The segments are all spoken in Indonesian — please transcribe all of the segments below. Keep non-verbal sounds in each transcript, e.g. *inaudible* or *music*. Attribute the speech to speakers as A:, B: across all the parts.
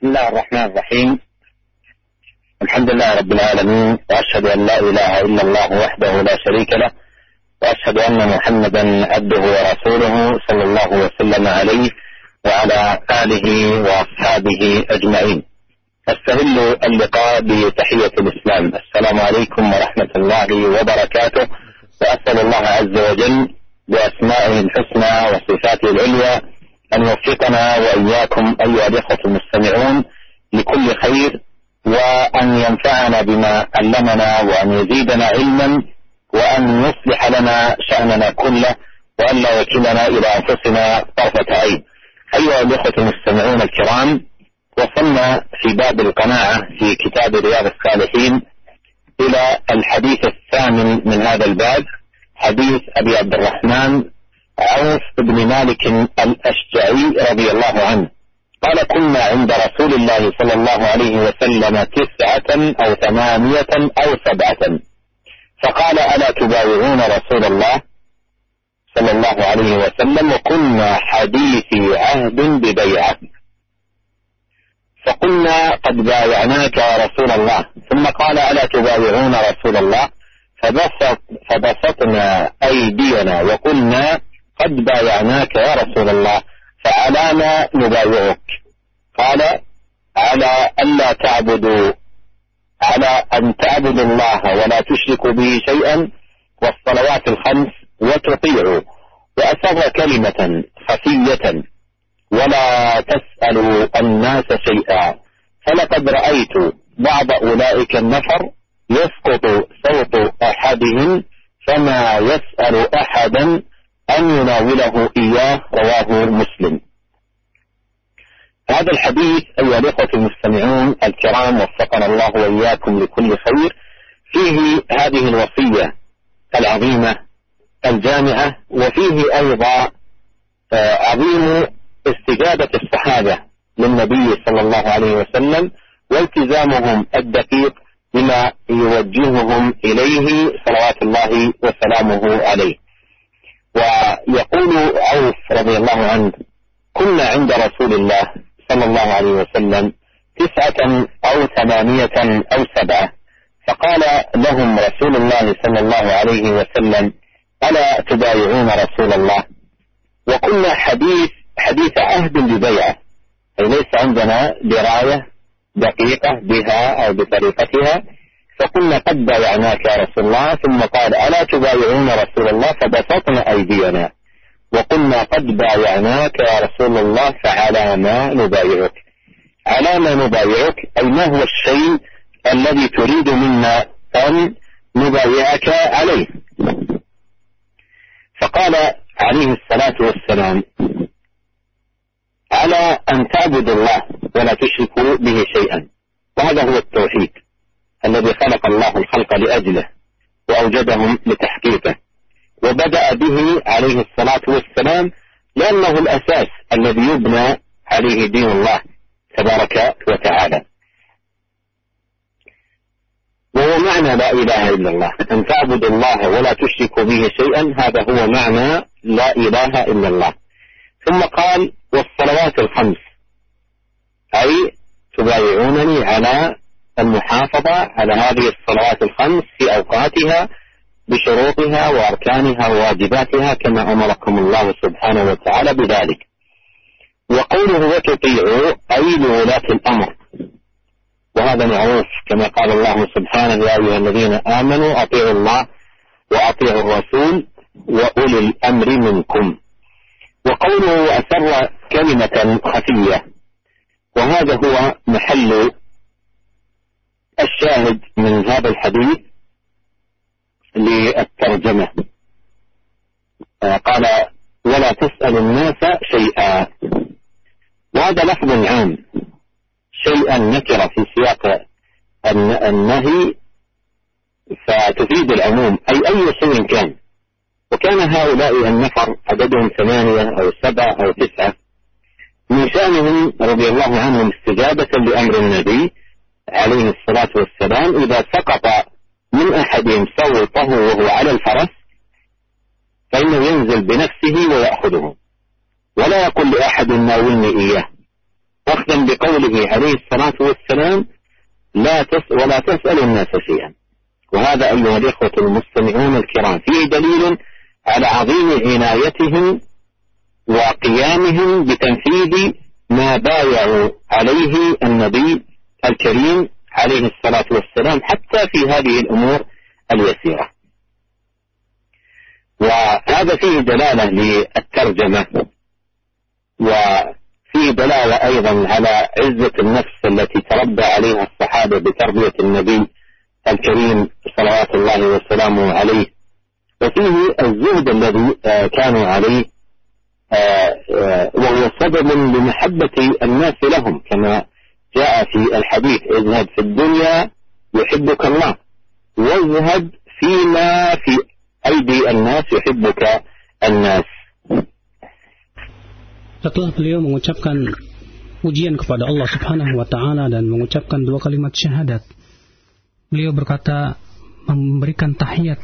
A: بسم الله الرحمن الرحيم الحمد لله رب العالمين وأشهد أن لا إله إلا الله وحده لا شريك له وأشهد أن محمدا عبده ورسوله صلى الله وسلم عليه وعلى آله وأصحابه أجمعين. استهل اللقاء بتحية الإسلام، السلام عليكم ورحمة الله وبركاته وأسأل الله عز وجل بأسمائه الحسنى وصفاته العليا أن يوفقنا وإياكم أيها الإخوة المستمعون لكل خير وأن ينفعنا بما علمنا وأن يزيدنا علما وأن يصلح لنا شأننا كله وأن لا يكلنا إلى أنفسنا طرفة عين. أيها الأخوة المستمعون الكرام وصلنا في باب القناعة في كتاب رياض الصالحين إلى الحديث الثامن من هذا الباب حديث أبي عبد الرحمن عوف بن مالك الأشجعي رضي الله عنه. قال كنا عند رسول الله صلى الله عليه وسلم تسعة أو ثمانية أو سبعة. فقال ألا تبايعون رسول الله صلى الله عليه وسلم؟ وكنا حديثي عهد ببيعة. فقلنا قد بايعناك يا رسول الله. ثم قال ألا تبايعون رسول الله؟ فبسط فبسطنا أيدينا وقلنا قد بايعناك يا رسول الله فعلى ما نبايعك. قال على ألا تعبدوا على أن تعبدوا الله ولا تشركوا به شيئا والصلوات الخمس وتطيعوا. وأسر كلمة خفية ولا تسألوا الناس شيئا. فلقد رأيت بعض أولئك النفر يسقط صوت أحدهم فما يسأل أحدا أن يناوله إياه رواه مسلم. هذا الحديث أيها الأخوة المستمعون الكرام وفقنا الله وإياكم لكل خير. فيه هذه الوصية العظيمة الجامعة وفيه أيضا عظيم استجابة الصحابة للنبي صلى الله عليه وسلم والتزامهم الدقيق بما يوجههم إليه صلوات الله وسلامه عليه. ويقول عوف رضي الله عنه كنا عند رسول الله صلى الله عليه وسلم تسعة أو ثمانية أو سبعة. فقال لهم رسول الله صلى الله عليه وسلم ألا تبايعون رسول الله؟ وكنا حديث حديث عهد ببيعة أي ليس عندنا دراية دقيقة بها أو بطريقتها. فقلنا قد بايعناك يا رسول الله ثم قال ألا تبايعون رسول الله؟ فبسطنا أيدينا. وقلنا قد بايعناك يا رسول الله فعلى ما نبايعك. على ما نبايعك أي ما هو الشيء الذي تريد منا أن نبايعك عليه. فقال عليه الصلاة والسلام على أن تعبدوا الله ولا تشركوا به شيئا. وهذا هو التوحيد. الذي خلق الله الخلق لأجله وأوجدهم لتحقيقه. وبدأ به عليه الصلاة والسلام لأنه الأساس الذي يبنى عليه دين الله تبارك وتعالى. وهو معنى لا إله إلا الله. أن تعبد الله ولا تشرك به شيئا هذا هو معنى لا إله إلا الله. ثم قال والصلوات الخمس. أي تبايعونني على المحافظة على هذه الصلوات الخمس في أوقاتها بشروطها وأركانها وواجباتها كما أمركم الله سبحانه وتعالى بذلك. وقوله وتطيعوا أي لولاة الأمر. وهذا معروف كما قال الله سبحانه يا أيها الذين آمنوا أطيعوا الله وأطيعوا الرسول وأولي الأمر منكم. وقوله أسر كلمة خفية. وهذا هو محل الشاهد من هذا الحديث للترجمة. قال ولا تسأل الناس شيئا. وهذا لفظ عام. شيئا نكر في سياق النهي فتفيد العموم. أي أي شيء كان. وكان هؤلاء النفر عددهم ثمانية أو سبعة أو تسعة. من شأنهم رضي الله عنهم استجابة لأمر النبي عليه الصلاة والسلام إذا سقط من أحدهم سوطه وهو على الفرس فإنه ينزل بنفسه ويأخذه. ولا يقول لأحد ناولني إياه. أخذا بقوله عليه الصلاة والسلام لا تسأل ولا تسأل الناس شيئا. وهذا أيها الإخوة المستمعون الكرام فيه دليل على عظيم عنايتهم وقيامهم بتنفيذ ما بايعوا عليه النبي الكريم عليه الصلاة والسلام حتى في هذه الأمور اليسيرة. وهذا فيه دلالة للترجمة وفيه دلالة أيضا على عزة النفس التي تربى عليها الصحابة بتربية النبي الكريم صلوات الله وسلامه عليه. وفيه الزهد الذي آه، كانوا عليه آه، آه، وهو سبب لمحبة الناس لهم كما جاء في الحديث اذهب في الدنيا يحبك الله واذهب فيما في أيدي الناس يحبك الناس
B: Setelah beliau mengucapkan ujian kepada Allah Subhanahu wa taala dan mengucapkan dua kalimat syahadat, beliau berkata memberikan tahiyat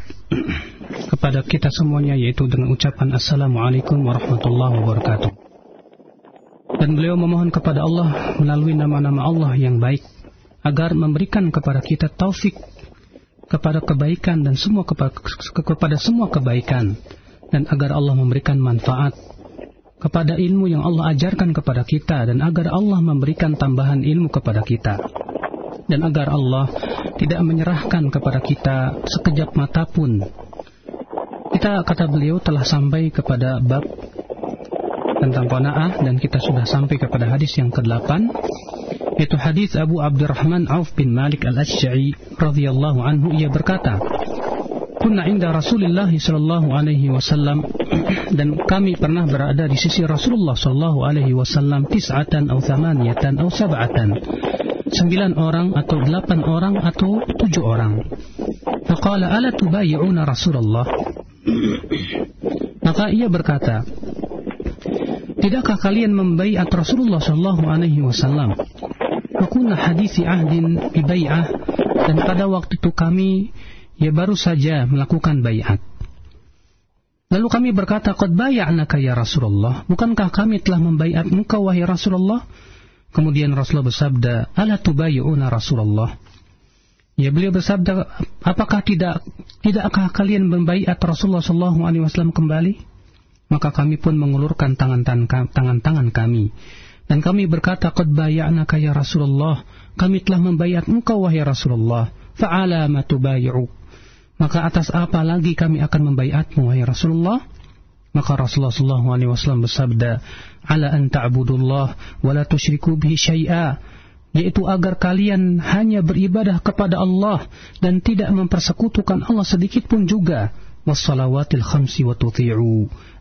B: *clears throat* kepada kita semuanya yaitu dengan ucapan Assalamualaikum warahmatullahi wabarakatuh. Dan beliau memohon kepada Allah melalui nama-nama Allah yang baik agar memberikan kepada kita taufik kepada kebaikan dan semua kepada, semua kebaikan dan agar Allah memberikan manfaat kepada ilmu yang Allah ajarkan kepada kita dan agar Allah memberikan tambahan ilmu kepada kita dan agar Allah tidak menyerahkan kepada kita sekejap mata pun. Kita kata beliau telah sampai kepada bab tentang qanaah dan kita sudah sampai kepada hadis yang ke-8 yaitu hadis Abu Abdurrahman Auf bin Malik Al-Ashja'i radhiyallahu anhu. Ia berkata Kunna inda Rasulullah sallallahu alaihi wasallam dan kami pernah berada di sisi Rasulullah sallallahu alaihi wasallam tis'atan atau thamaniyatan atau sab'atan sembilan orang atau delapan orang atau tujuh orang. Faqala ala tubayi'una Rasulullah? Maka ia berkata Tidakkah kalian membaiat Rasulullah sallallahu alaihi wasallam Wakuna hadisi ahdin bibai'ah dan pada waktu itu kami ya baru saja melakukan bayat. Lalu kami berkata, Qad baya'naka ya Rasulullah. Bukankah kami telah membaiat engkau wahai Rasulullah? Kemudian Rasulullah bersabda, Ala tubayi'una Rasulullah. Ya beliau bersabda, apakah tidak tidakkah kalian membaiat Rasulullah sallallahu alaihi wasallam kembali? Maka kami pun mengulurkan tangan-tangan kami dan kami berkata, Qad baya'naka ya Rasulullah. Kami telah membayat engkau wahai Rasulullah. Fa'ala ma tubayi'u. Maka atas apa lagi kami akan membayatmu wahai Rasulullah? Maka Rasulullah wasallam bersabda, "Ala an ta'budullah wa la tusyriku bihi syai'a." Yaitu agar kalian hanya beribadah kepada Allah dan tidak mempersekutukan Allah sedikit pun juga. Wassalawatil khamsi wa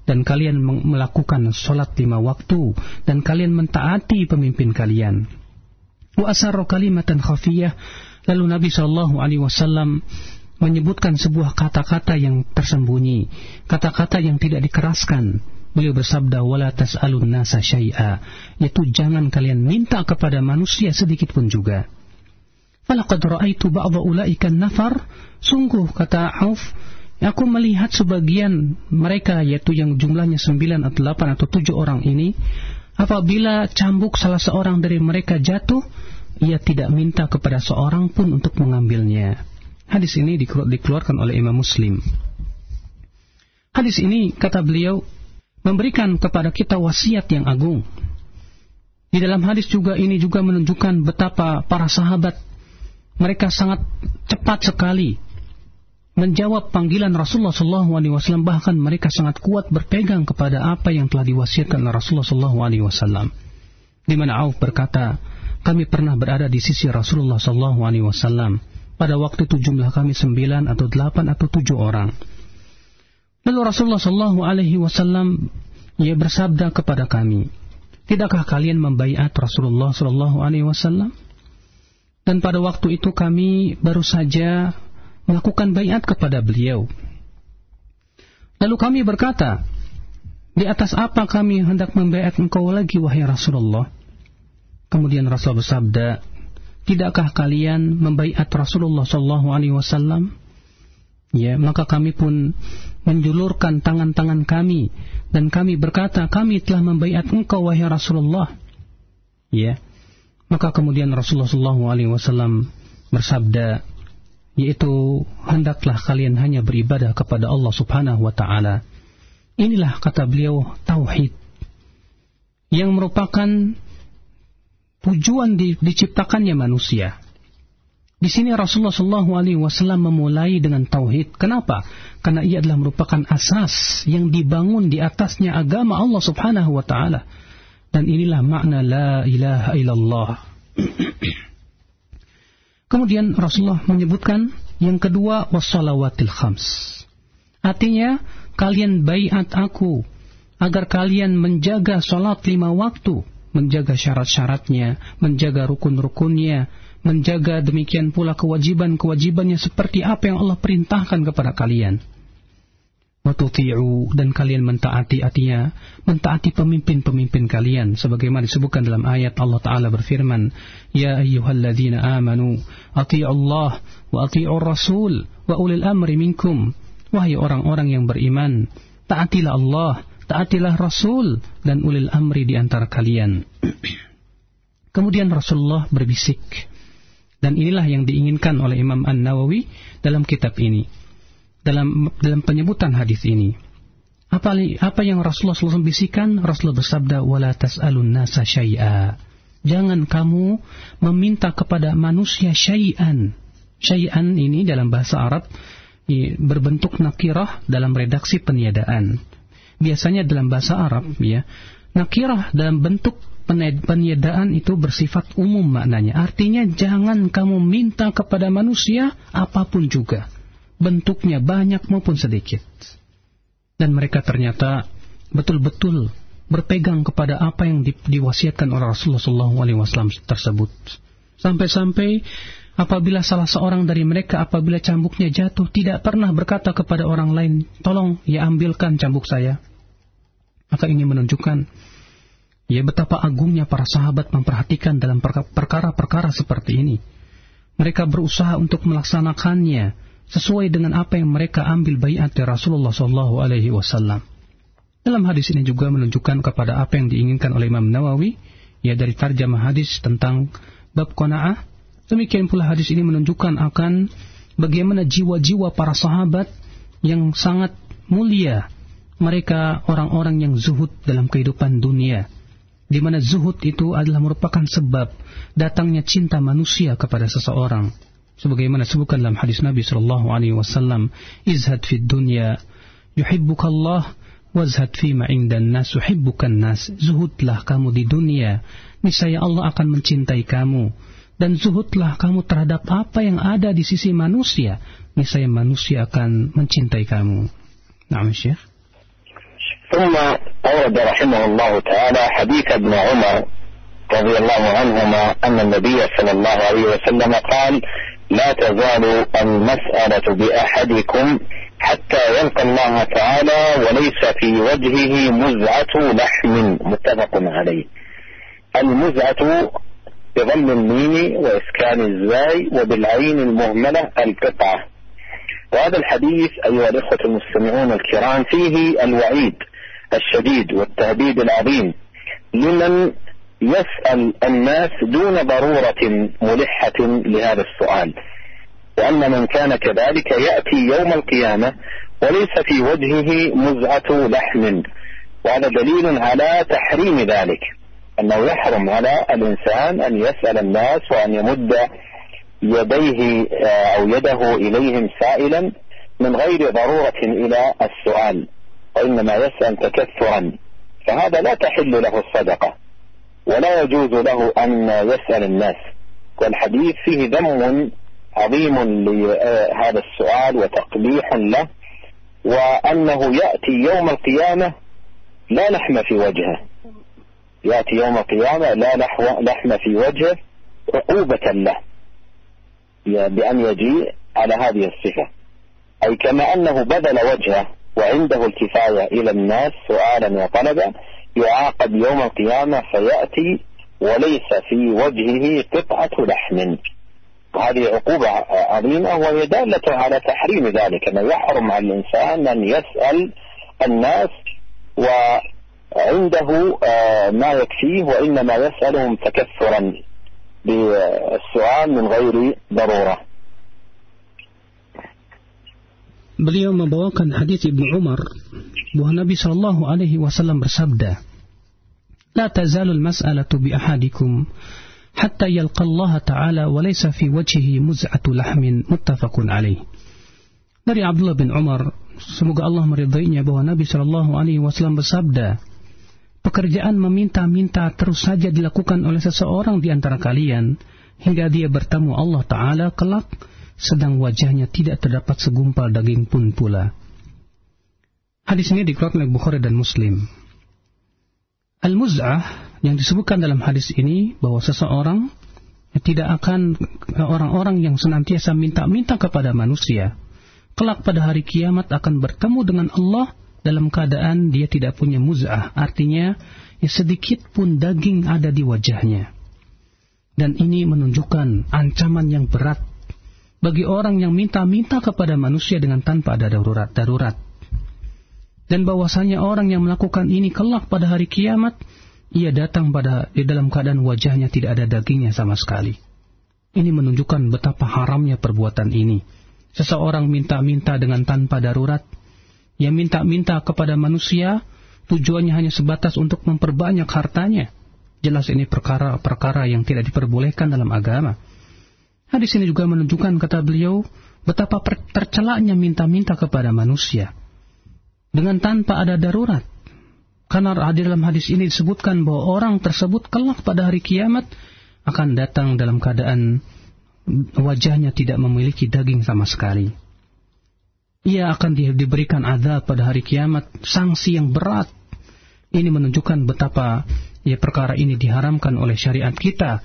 B: dan kalian melakukan sholat lima waktu dan kalian mentaati pemimpin kalian. Wa asarru kalimatan khafiyah lalu Nabi Shallallahu alaihi wasallam menyebutkan sebuah kata-kata yang tersembunyi, kata-kata yang tidak dikeraskan. Beliau bersabda wala tas'alun nasa syai'a, yaitu jangan kalian minta kepada manusia sedikit pun juga. Falaqad ra'aitu ba'dha ulaika nafar, sungguh kata Auf, Aku melihat sebagian mereka yaitu yang jumlahnya sembilan atau delapan atau tujuh orang ini apabila cambuk salah seorang dari mereka jatuh ia tidak minta kepada seorang pun untuk mengambilnya. Hadis ini dikeluarkan oleh Imam Muslim. Hadis ini kata beliau memberikan kepada kita wasiat yang agung. Di dalam hadis juga ini juga menunjukkan betapa para sahabat mereka sangat cepat sekali menjawab panggilan Rasulullah SAW bahkan mereka sangat kuat berpegang kepada apa yang telah diwasiatkan Rasulullah SAW. Di mana Auf berkata, kami pernah berada di sisi Rasulullah SAW. Pada waktu itu jumlah kami sembilan atau delapan atau tujuh orang. Lalu Rasulullah SAW ia bersabda kepada kami, tidakkah kalian membaiat Rasulullah SAW? Dan pada waktu itu kami baru saja melakukan bayat kepada beliau. Lalu kami berkata, di atas apa kami hendak membayat engkau lagi wahai Rasulullah? Kemudian Rasul bersabda, tidakkah kalian membayat Rasulullah Shallallahu Alaihi Wasallam? Ya, maka kami pun menjulurkan tangan-tangan kami dan kami berkata, kami telah membayat engkau wahai Rasulullah. ya. Maka kemudian Rasulullah SAW bersabda, yaitu hendaklah kalian hanya beribadah kepada Allah Subhanahu wa taala. Inilah kata beliau tauhid yang merupakan tujuan di, diciptakannya manusia. Di sini Rasulullah Shallallahu Alaihi Wasallam memulai dengan tauhid. Kenapa? Karena ia adalah merupakan asas yang dibangun di atasnya agama Allah Subhanahu Wa Taala. Dan inilah makna la ilaha illallah. *clears throat* Kemudian Rasulullah menyebutkan yang kedua wassalawatil khams. Artinya kalian bayat aku agar kalian menjaga sholat lima waktu, menjaga syarat-syaratnya, menjaga rukun-rukunnya, menjaga demikian pula kewajiban-kewajibannya seperti apa yang Allah perintahkan kepada kalian watuti'u dan kalian mentaati artinya mentaati pemimpin-pemimpin kalian sebagaimana disebutkan dalam ayat Allah taala berfirman ya ayyuhalladzina amanu ati'u Allah wa ati'ur rasul wa ulil amri minkum. Wahai orang-orang yang beriman taatilah Allah taatilah rasul dan ulil amri di antara kalian. *clears throat* Kemudian Rasulullah berbisik. Dan inilah yang diinginkan oleh Imam An-Nawawi dalam kitab ini dalam dalam penyebutan hadis ini. Apa apa yang Rasulullah SAW bisikan? Rasulullah bersabda, "Wala tas'alun nasa syai'a." Jangan kamu meminta kepada manusia syai'an. Syai'an ini dalam bahasa Arab berbentuk nakirah dalam redaksi peniadaan. Biasanya dalam bahasa Arab ya, nakirah dalam bentuk peniadaan itu bersifat umum maknanya. Artinya jangan kamu minta kepada manusia apa pun juga bentuknya banyak maupun sedikit. Dan mereka ternyata betul-betul berpegang kepada apa yang di, diwasiatkan oleh Rasulullah SAW tersebut. Sampai-sampai apabila salah seorang dari mereka apabila cambuknya jatuh tidak pernah berkata kepada orang lain, tolong ya ambilkan cambuk saya. Maka ini menunjukkan ya betapa agungnya para sahabat memperhatikan dalam perkara-perkara seperti ini. Mereka berusaha untuk melaksanakannya sesuai dengan apa yang mereka ambil bayat dari Rasulullah Shallallahu Alaihi Wasallam. Dalam hadis ini juga menunjukkan kepada apa yang diinginkan oleh Imam Nawawi, ya dari tarjamah hadis tentang bab kona'ah. Demikian pula hadis ini menunjukkan akan bagaimana jiwa-jiwa para sahabat yang sangat mulia. Mereka orang-orang yang zuhud dalam kehidupan dunia. Di mana zuhud itu adalah merupakan sebab datangnya cinta manusia kepada seseorang sebagaimana sebutkan dalam hadis Nabi sallallahu alaihi wasallam izhad fid dunya yuhibbukallah wazhad fi ma indan nas yuhibbukan nas zuhudlah kamu di dunia niscaya Allah akan mencintai kamu dan zuhudlah kamu terhadap apa yang ada di sisi manusia niscaya manusia akan mencintai kamu Naam Syekh
A: ثم أورد رحمه الله تعالى حديث ابن عمر رضي الله عنهما أن النبي صلى الله عليه وسلم قال لا تزال المسألة بأحدكم حتى يلقى الله تعالى وليس في وجهه مزعة لحم متفق عليه. المزعة بضم الميم وإسكان الزاي وبالعين المهملة القطعة. وهذا الحديث أيها الإخوة المستمعون الكرام فيه الوعيد الشديد والتهديد العظيم لمن يسأل الناس دون ضرورة ملحة لهذا السؤال. وأن من كان كذلك يأتي يوم القيامة وليس في وجهه مزعة لحم. وهذا دليل على تحريم ذلك. أنه يحرم على الإنسان أن يسأل الناس وأن يمد يديه أو يده إليهم سائلا من غير ضرورة إلى السؤال. وإنما يسأل تكثرا فهذا لا تحل له الصدقة. ولا يجوز له أن يسأل الناس. والحديث فيه ذم عظيم لهذا السؤال وتقبيح له وأنه يأتي يوم القيامة لا لحم في وجهه. يأتي يوم القيامة لا لحم في وجهه عقوبة له بأن يجيء على هذه الصفة. أي كما أنه بذل وجهه وعنده الكفاية إلى الناس سؤالا وطلبا يعاقب يوم القيامة فيأتي وليس في وجهه قطعة لحم. وهذه عقوبة عظيمة وهي دالة على تحريم ذلك. أنه يحرم على الإنسان أن يسأل الناس و عنده ما يكفيه وإنما يسألهم تكثرا بالسؤال من غير ضرورة.
B: Beliau membawakan hadis Ibnu Umar bahwa Nabi Shallallahu Alaihi Wasallam bersabda, "La tazalul mas'alatu bi ahadikum hatta yalqa Allah Ta'ala wa laysa fi wajhihi muz'atu lahmin muttafaqun alaih." Dari Abdullah bin Umar, semoga Allah meridainya bahwa Nabi Shallallahu Alaihi Wasallam bersabda, pekerjaan meminta-minta terus saja dilakukan oleh seseorang di antara kalian hingga dia bertemu Allah Ta'ala kelak sedang wajahnya tidak terdapat segumpal daging pun pula. Hadis ini dikeluarkan oleh Bukhari dan Muslim. Al-Muz'ah yang disebutkan dalam hadis ini bahwa seseorang tidak akan orang-orang yang senantiasa minta-minta kepada manusia kelak pada hari kiamat akan bertemu dengan Allah dalam keadaan dia tidak punya muz'ah, artinya ya sedikit pun daging ada di wajahnya. Dan ini menunjukkan ancaman yang berat bagi orang yang minta-minta kepada manusia dengan tanpa ada darurat-darurat. Dan bahwasanya orang yang melakukan ini kelak pada hari kiamat, ia datang pada di dalam keadaan wajahnya tidak ada dagingnya sama sekali. Ini menunjukkan betapa haramnya perbuatan ini. Seseorang minta-minta dengan tanpa darurat, yang minta-minta kepada manusia tujuannya hanya sebatas untuk memperbanyak hartanya. Jelas ini perkara-perkara yang tidak diperbolehkan dalam agama. Hadis ini juga menunjukkan kata beliau betapa tercelaknya minta-minta kepada manusia dengan tanpa ada darurat. Karena di dalam hadis ini disebutkan bahwa orang tersebut kelak pada hari kiamat akan datang dalam keadaan wajahnya tidak memiliki daging sama sekali ia akan diberikan azab pada hari kiamat, sanksi yang berat. Ini menunjukkan betapa ya perkara ini diharamkan oleh syariat kita,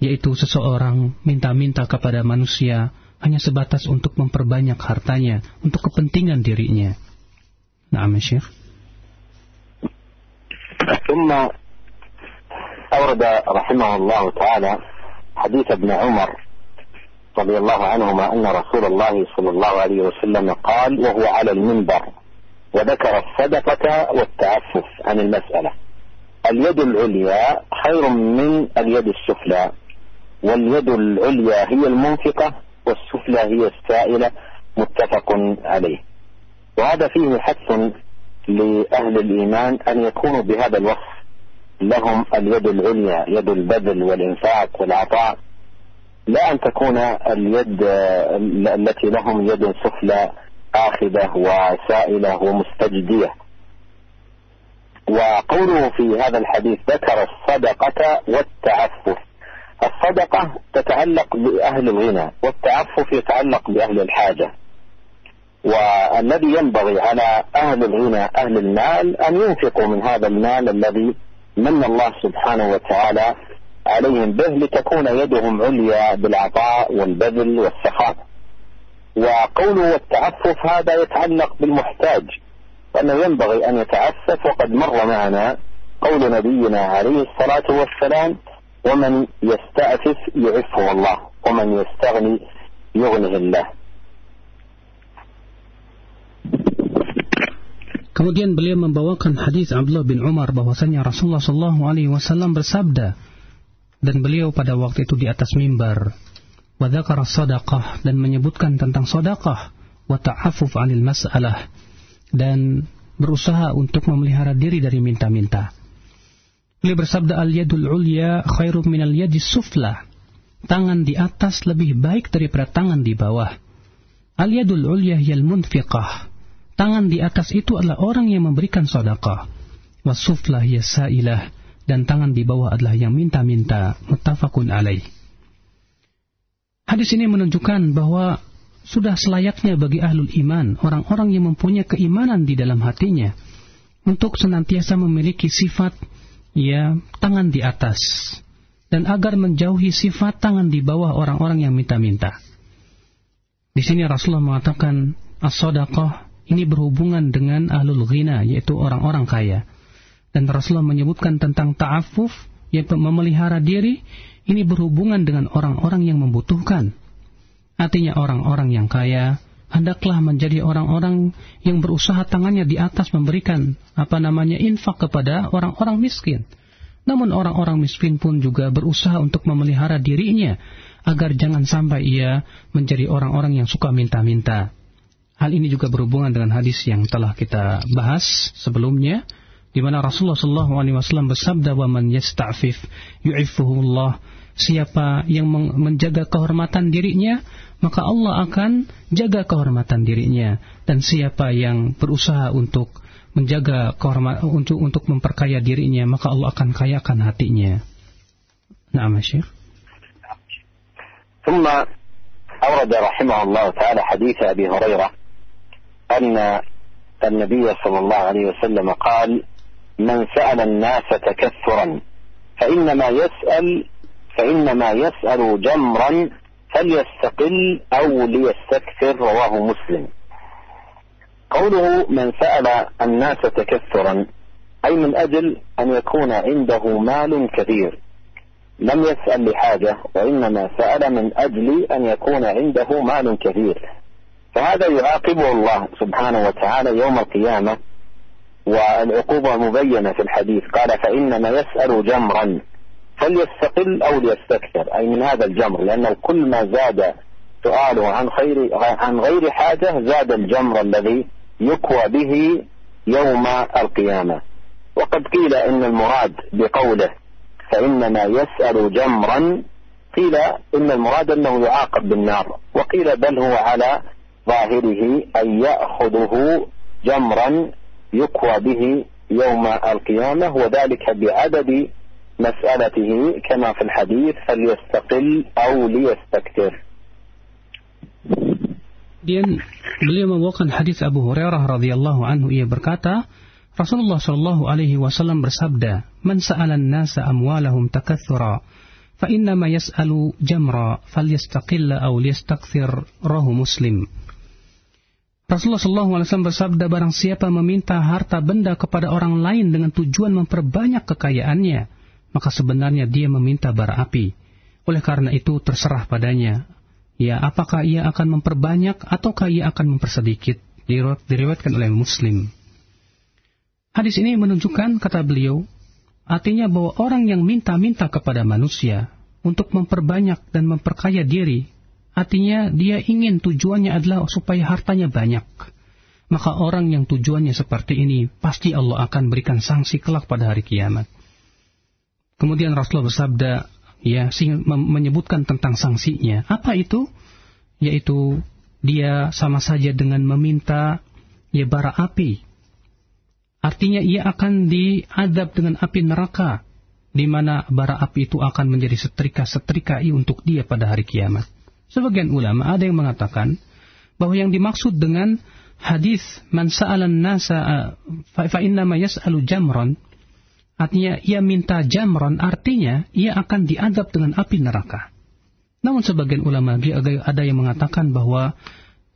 B: yaitu seseorang minta-minta kepada manusia hanya sebatas untuk memperbanyak hartanya, untuk kepentingan dirinya. Nah, Syekh.
A: ثم أورد رحمه الله تعالى حديث ابن عمر رضي الله عنهما أن رسول الله صلى الله عليه وسلم قال وهو على المنبر وذكر الصدقة والتعفف عن المسألة اليد العليا خير من اليد السفلى واليد العليا هي المنفقة والسفلى هي السائلة متفق عليه. وهذا فيه حث لأهل الإيمان أن يكونوا بهذا الوصف. لهم اليد العليا يد البذل والإنفاق والعطاء. لا أن تكون اليد التي لهم يد سفلى آخذة وسائلة ومستجدية. وقوله في هذا الحديث ذكر الصدقة والتعفف. الصدقة تتعلق بأهل الغنى والتعفف يتعلق بأهل الحاجة. والذي ينبغي على أهل الغنى أهل المال أن ينفقوا من هذا المال الذي من الله سبحانه وتعالى عليهم به لتكون يدهم عليا بالعطاء والبذل والسخاء. وقوله التعفف هذا يتعلق بالمحتاج وأنه ينبغي أن يتعفف. وقد مر معنا قول نبينا عليه الصلاة والسلام ومن يستعفف يعفه الله ومن يستغني يغنه الله
B: Kemudian beliau membawakan hadis Abdullah bin Umar bahwasanya Rasulullah Shallallahu Alaihi Wasallam bersabda, dan beliau pada waktu itu di atas mimbar wadakar sadaqah dan menyebutkan tentang sadaqah wa ta'affuf 'anil mas'alah dan berusaha untuk memelihara diri dari minta-minta. Beliau bersabda al-yadul ulya khairum minal yadis sufla. Tangan di atas lebih baik daripada tangan di bawah. Al-yadul ulya yal munfiqah. Tangan di atas itu adalah orang yang memberikan sedekah. Wasufla hiya sa'ilah dan tangan di bawah adalah yang minta-minta muttafaqun alaih. Hadis ini menunjukkan bahwa sudah selayaknya bagi ahlul iman, orang-orang yang mempunyai keimanan di dalam hatinya, untuk senantiasa memiliki sifat ya tangan di atas dan agar menjauhi sifat tangan di bawah orang-orang yang minta-minta. Di sini Rasulullah mengatakan as-sadaqah ini berhubungan dengan ahlul ghina yaitu orang-orang kaya. Dan Rasulullah menyebutkan tentang ta'afuf, yaitu memelihara diri, ini berhubungan dengan orang-orang yang membutuhkan. Artinya orang-orang yang kaya hendaklah menjadi orang-orang yang berusaha tangannya di atas memberikan apa namanya infak kepada orang-orang miskin. Namun orang-orang miskin pun juga berusaha untuk memelihara dirinya agar jangan sampai ia menjadi orang-orang yang suka minta-minta. Hal ini juga berhubungan dengan hadis yang telah kita bahas sebelumnya di mana Rasulullah SAW bersabda wa man yasta'fif yu'iffuhullah siapa yang menjaga kehormatan dirinya maka Allah akan jaga kehormatan dirinya dan siapa yang berusaha untuk menjaga kehormatan untuk untuk memperkaya dirinya maka Allah akan kayakan hatinya. Nah, Syekh.
A: ثم أورد رحمه الله تعالى حديث أبي هريرة أن النبي صلى الله عليه وسلم قال من سأل الناس تكثرا فإنما يسأل فإنما يسأل جمرا فليستقل أو ليستكثر رواه مسلم. قوله من سأل الناس تكثرا أي من أجل أن يكون عنده مال كثير لم يسأل لحاجة وإنما سأل من أجل أن يكون عنده مال كثير فهذا يعاقبه الله سبحانه وتعالى يوم القيامة والعقوبة مبينة في الحديث. قال فإنما يسأل جمرا. فليستقل أو ليستكثر أي من هذا الجمر لأنه كل ما زاد سؤاله عن خير عن غير حاجة زاد الجمر الذي يكوى به يوم القيامة. وقد قيل إن المراد بقوله فإنما يسأل جمرا قيل إن المراد أنه يعاقب بالنار وقيل بل هو على ظاهره أن يأخذه جمرا يكوى به يوم القيامة وذلك بعدد مسألته كما في الحديث فليستقل أو ليستكثر
B: Kemudian beliau membawakan hadis Abu Hurairah radhiyallahu anhu ia berkata, Rasulullah shallallahu alaihi wasallam bersabda, "Man sa'alan nasa amwalahum takatsura, fa inna ma yas'alu jamra falyastaqilla aw liyastakthir." Rahu Muslim. Rasulullah shallallahu alaihi wasallam bersabda, barang siapa meminta harta benda kepada orang lain dengan tujuan memperbanyak kekayaannya, maka sebenarnya dia meminta bara api. Oleh karena itu terserah padanya. Ya, apakah ia akan memperbanyak ataukah ia akan mempersedikit? Diriwayatkan oleh Muslim. Hadis ini menunjukkan, kata beliau, artinya bahwa orang yang minta-minta kepada manusia untuk memperbanyak dan memperkaya diri, artinya dia ingin tujuannya adalah supaya hartanya banyak. Maka orang yang tujuannya seperti ini, pasti Allah akan berikan sanksi kelak pada hari kiamat. Kemudian Rasulullah bersabda, ya, menyebutkan tentang sanksinya. Apa itu? Yaitu dia sama saja dengan meminta ya bara api. Artinya ia akan diadab dengan api neraka, di mana bara api itu akan menjadi setrika-setrikai untuk dia pada hari kiamat. Sebagian ulama ada yang mengatakan bahwa yang dimaksud dengan hadis man sa'alan nasa fa inna ma yas'alu jamran Artinya ia minta jamron, artinya ia akan diadab dengan api neraka. Namun sebagian ulama ada yang mengatakan bahwa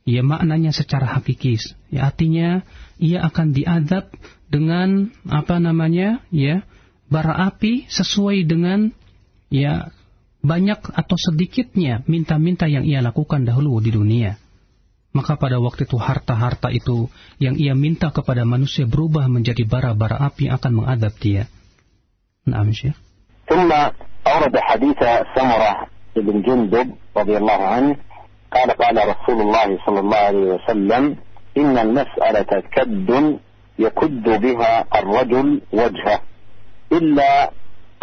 B: ya maknanya secara hakiki. Ya artinya ia akan diadab dengan apa namanya ya bara api sesuai dengan ya banyak atau sedikitnya minta-minta yang ia lakukan dahulu di dunia Maka pada waktu itu harta-harta itu yang ia minta kepada manusia berubah menjadi bara-bara api akan mengadab dia.
A: نعم شيخ ثم أورد حديث سمرة بن جندب رضي الله عنه قال قال رسول الله صلى الله عليه وسلم إن المسألة كد يكد بها الرجل وجهه إلا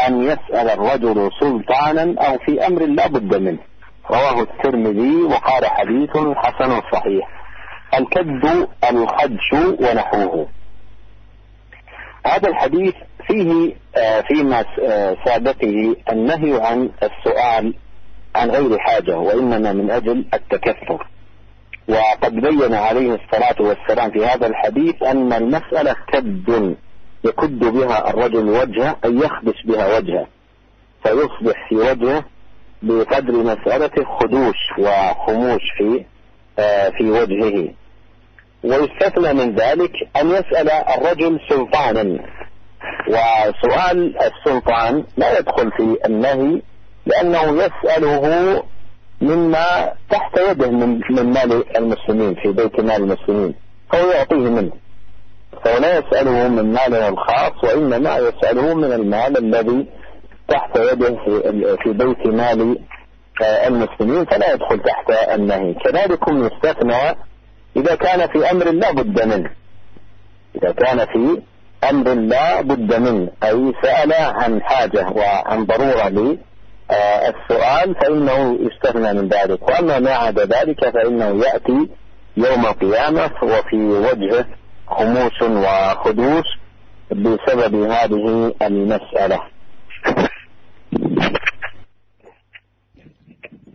A: أن يسأل الرجل سلطانا أو في أمر لا بد منه رواه الترمذي وقال حديث حسن صحيح. الكد الخدش ونحوه. هذا الحديث فيه آه، فيما آه، سابقه النهي عن السؤال عن غير حاجة وإنما من أجل التكثر وقد بين عليه الصلاة والسلام في هذا الحديث أن المسألة كد يكد بها الرجل وجهه أي يخدش بها وجهه فيصبح في وجهه بقدر مسألة خدوش وخموش في آه، في وجهه. ويستثنى من ذلك أن يسأل الرجل سلطانا. وسؤال السلطان لا يدخل في النهي لأنه يسأله مما تحت يده من من مال المسلمين في بيت مال المسلمين. فهو يعطيه منه. فهو لا يسأله من ماله الخاص وإنما يسأله من المال الذي تحت يده في بيت مال المسلمين فلا يدخل تحت النهي كذلك يستثنى إذا كان في أمر لا بد منه. إذا كان في أمر لا بد منه أي سأل عن حاجة وعن ضرورة للسؤال فإنه يستثنى من ذلك. وأما ما عدا ذلك فإنه يأتي يوم القيامة وفي وجهه خموس وخدوش بسبب هذه المسألة.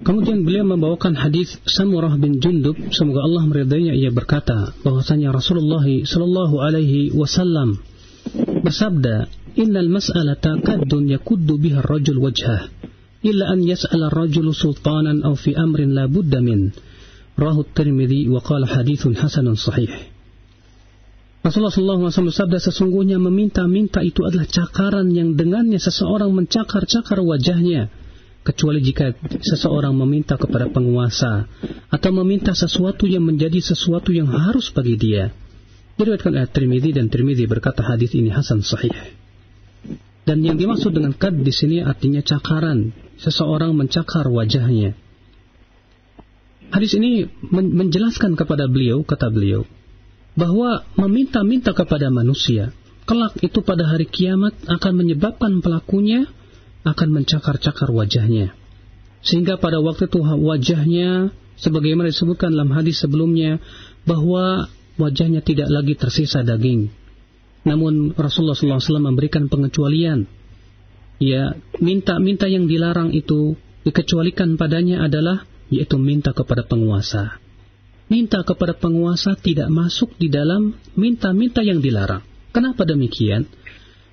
B: Kemudian beliau membawakan hadis Samurah bin Jundub, semoga Allah meridainya ia berkata bahwasanya Rasulullah Shallallahu alaihi wasallam bersabda, "Innal mas'alata kaddun yakuddu biha ar-rajul wajhah, illa an yas'ala ar-rajulu sultanan aw fi amrin la budda min." Rahu Tirmidzi wa qala hadithun hasanun sahih. Rasulullah SAW bersabda sesungguhnya meminta-minta itu adalah cakaran yang dengannya seseorang mencakar-cakar wajahnya kecuali jika seseorang meminta kepada penguasa atau meminta sesuatu yang menjadi sesuatu yang harus bagi dia. Diriwayatkan oleh Tirmidzi dan Tirmidzi berkata hadis ini hasan sahih. Dan yang dimaksud dengan kad di sini artinya cakaran, seseorang mencakar wajahnya. Hadis ini menjelaskan kepada beliau, kata beliau, bahwa meminta-minta kepada manusia, kelak itu pada hari kiamat akan menyebabkan pelakunya akan mencakar-cakar wajahnya. Sehingga pada waktu itu wajahnya, sebagaimana disebutkan dalam hadis sebelumnya, bahwa wajahnya tidak lagi tersisa daging. Namun Rasulullah SAW memberikan pengecualian. Ya, minta-minta yang dilarang itu dikecualikan padanya adalah yaitu minta kepada penguasa. Minta kepada penguasa tidak masuk di dalam minta-minta yang dilarang. Kenapa demikian?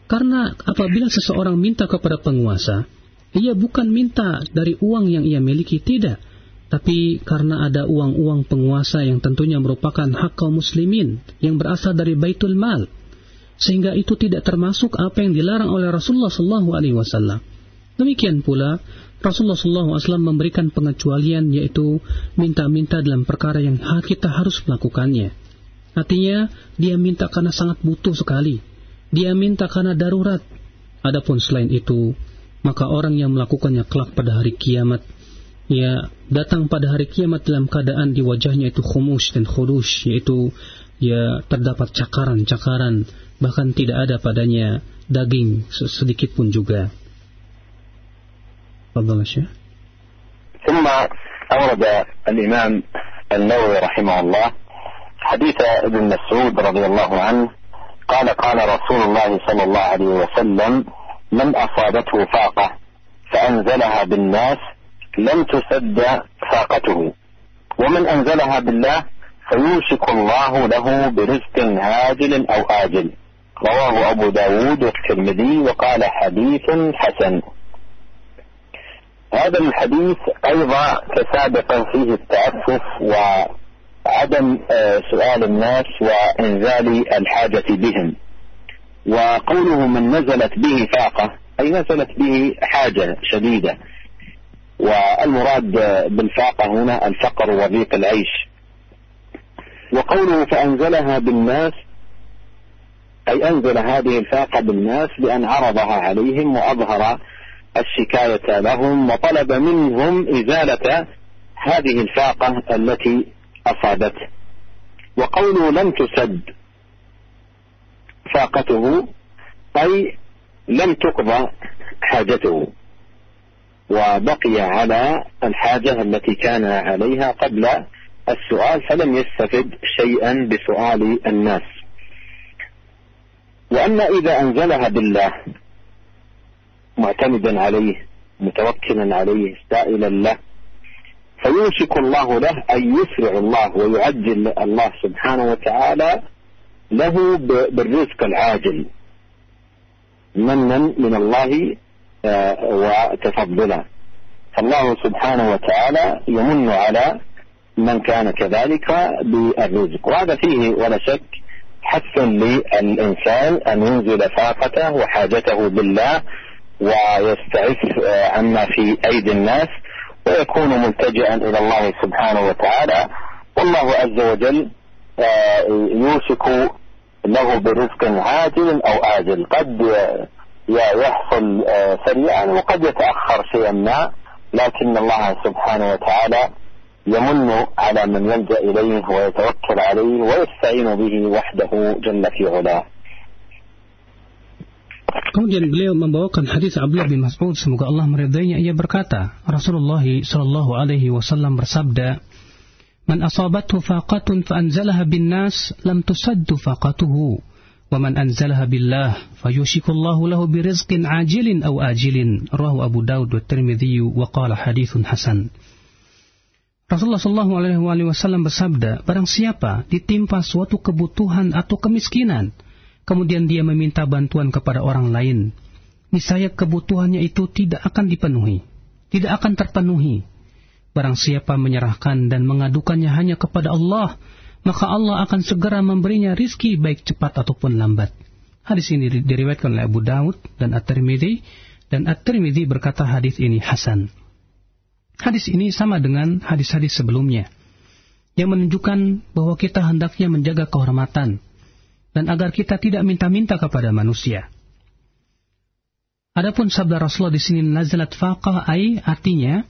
B: Karena apabila seseorang minta kepada penguasa, ia bukan minta dari uang yang ia miliki, tidak. Tapi karena ada uang-uang penguasa yang tentunya merupakan hak kaum muslimin yang berasal dari baitul mal. Sehingga itu tidak termasuk apa yang dilarang oleh Rasulullah SAW. Demikian pula Rasulullah SAW memberikan pengecualian yaitu minta-minta dalam perkara yang kita harus melakukannya. Artinya dia minta karena sangat butuh sekali. Dia minta karena darurat. Adapun selain itu, maka orang yang melakukannya kelak pada hari kiamat, ya datang pada hari kiamat dalam keadaan di wajahnya itu khumus dan khudush, yaitu ya terdapat cakaran-cakaran, bahkan tidak ada padanya daging sedikit pun juga. تفضل يا شيخ.
A: ثم أورد الإمام النووي رحمه الله حديث ابن مسعود رضي الله عنه قال قال رسول الله صلى الله عليه وسلم من أصابته فاقة فأنزلها بالناس لم تسد فاقته ومن أنزلها بالله فيوشك الله له برزق عاجل أو آجل. رواه أبو داود والترمذي وقال حديث حسن. هذا الحديث أيضا كسابقا فيه التأسف وعدم آه، سؤال الناس وإنزال الحاجة بهم. وقوله من نزلت به فاقة أي نزلت به حاجة شديدة. والمراد بالفاقة هنا الفقر وضيق العيش. وقوله فأنزلها بالناس أي أنزل هذه الفاقة بالناس بأن عرضها عليهم وأظهر الشكاية لهم وطلب منهم إزالة هذه الفاقة التي أصابته. وقوله لم تسد فاقته أي لم تقضى حاجته وبقي على الحاجة التي كان عليها قبل السؤال فلم يستفد شيئا بسؤال الناس. وأما إذا أنزلها بالله معتمدا عليه متوكلا عليه سائلا له. فيوشك الله له أن يسرع الله ويعجل الله سبحانه وتعالى له بالرزق العاجل. منا من الله آه، وتفضلا. فالله سبحانه وتعالى يمن على من كان كذلك بالرزق. وهذا فيه ولا شك حث للإنسان أن ينزل فاقته وحاجته بالله ويستعف عما في أيدي الناس ويكون ملتجئا إلى الله سبحانه وتعالى. والله عز وجل يوشك له برزق عاجل أو آجل. قد يحصل سريعا وقد يتأخر شيئا ما لكن الله سبحانه وتعالى يمن على من يلجأ إليه ويتوكل عليه ويستعين به وحده جل في علاه.
B: Kemudian beliau membawakan hadis Abdullah bin Mas'ud semoga Allah meridainya. Ia berkata Rasulullah sallallahu alaihi wasallam bersabda Man asabathu faqatun fa anzalaha bin nas lam tusaddu faqatuhu. Wa man anzalaha billah fayushikullahu lahu birizqin ajilin aw ajilin rawahu Abu Daud wa Tirmidzi wa qala haditsun hasan. Rasulullah Shallallahu Alaihi Wasallam bersabda, barang siapa ditimpa suatu kebutuhan atau kemiskinan, kemudian dia meminta bantuan kepada orang lain, niscaya kebutuhannya itu tidak akan dipenuhi, tidak akan terpenuhi. Barang siapa menyerahkan dan mengadukannya hanya kepada Allah, maka Allah akan segera memberinya rizki baik cepat ataupun lambat. Hadis ini diriwayatkan oleh Abu Daud dan At-Tirmidzi dan At-Tirmidzi berkata hadis ini hasan. Hadis ini sama dengan hadis-hadis sebelumnya yang menunjukkan bahwa kita hendaknya menjaga kehormatan dan agar kita tidak minta-minta kepada manusia. Adapun sabda Rasulullah di sini nazalat faqah ai artinya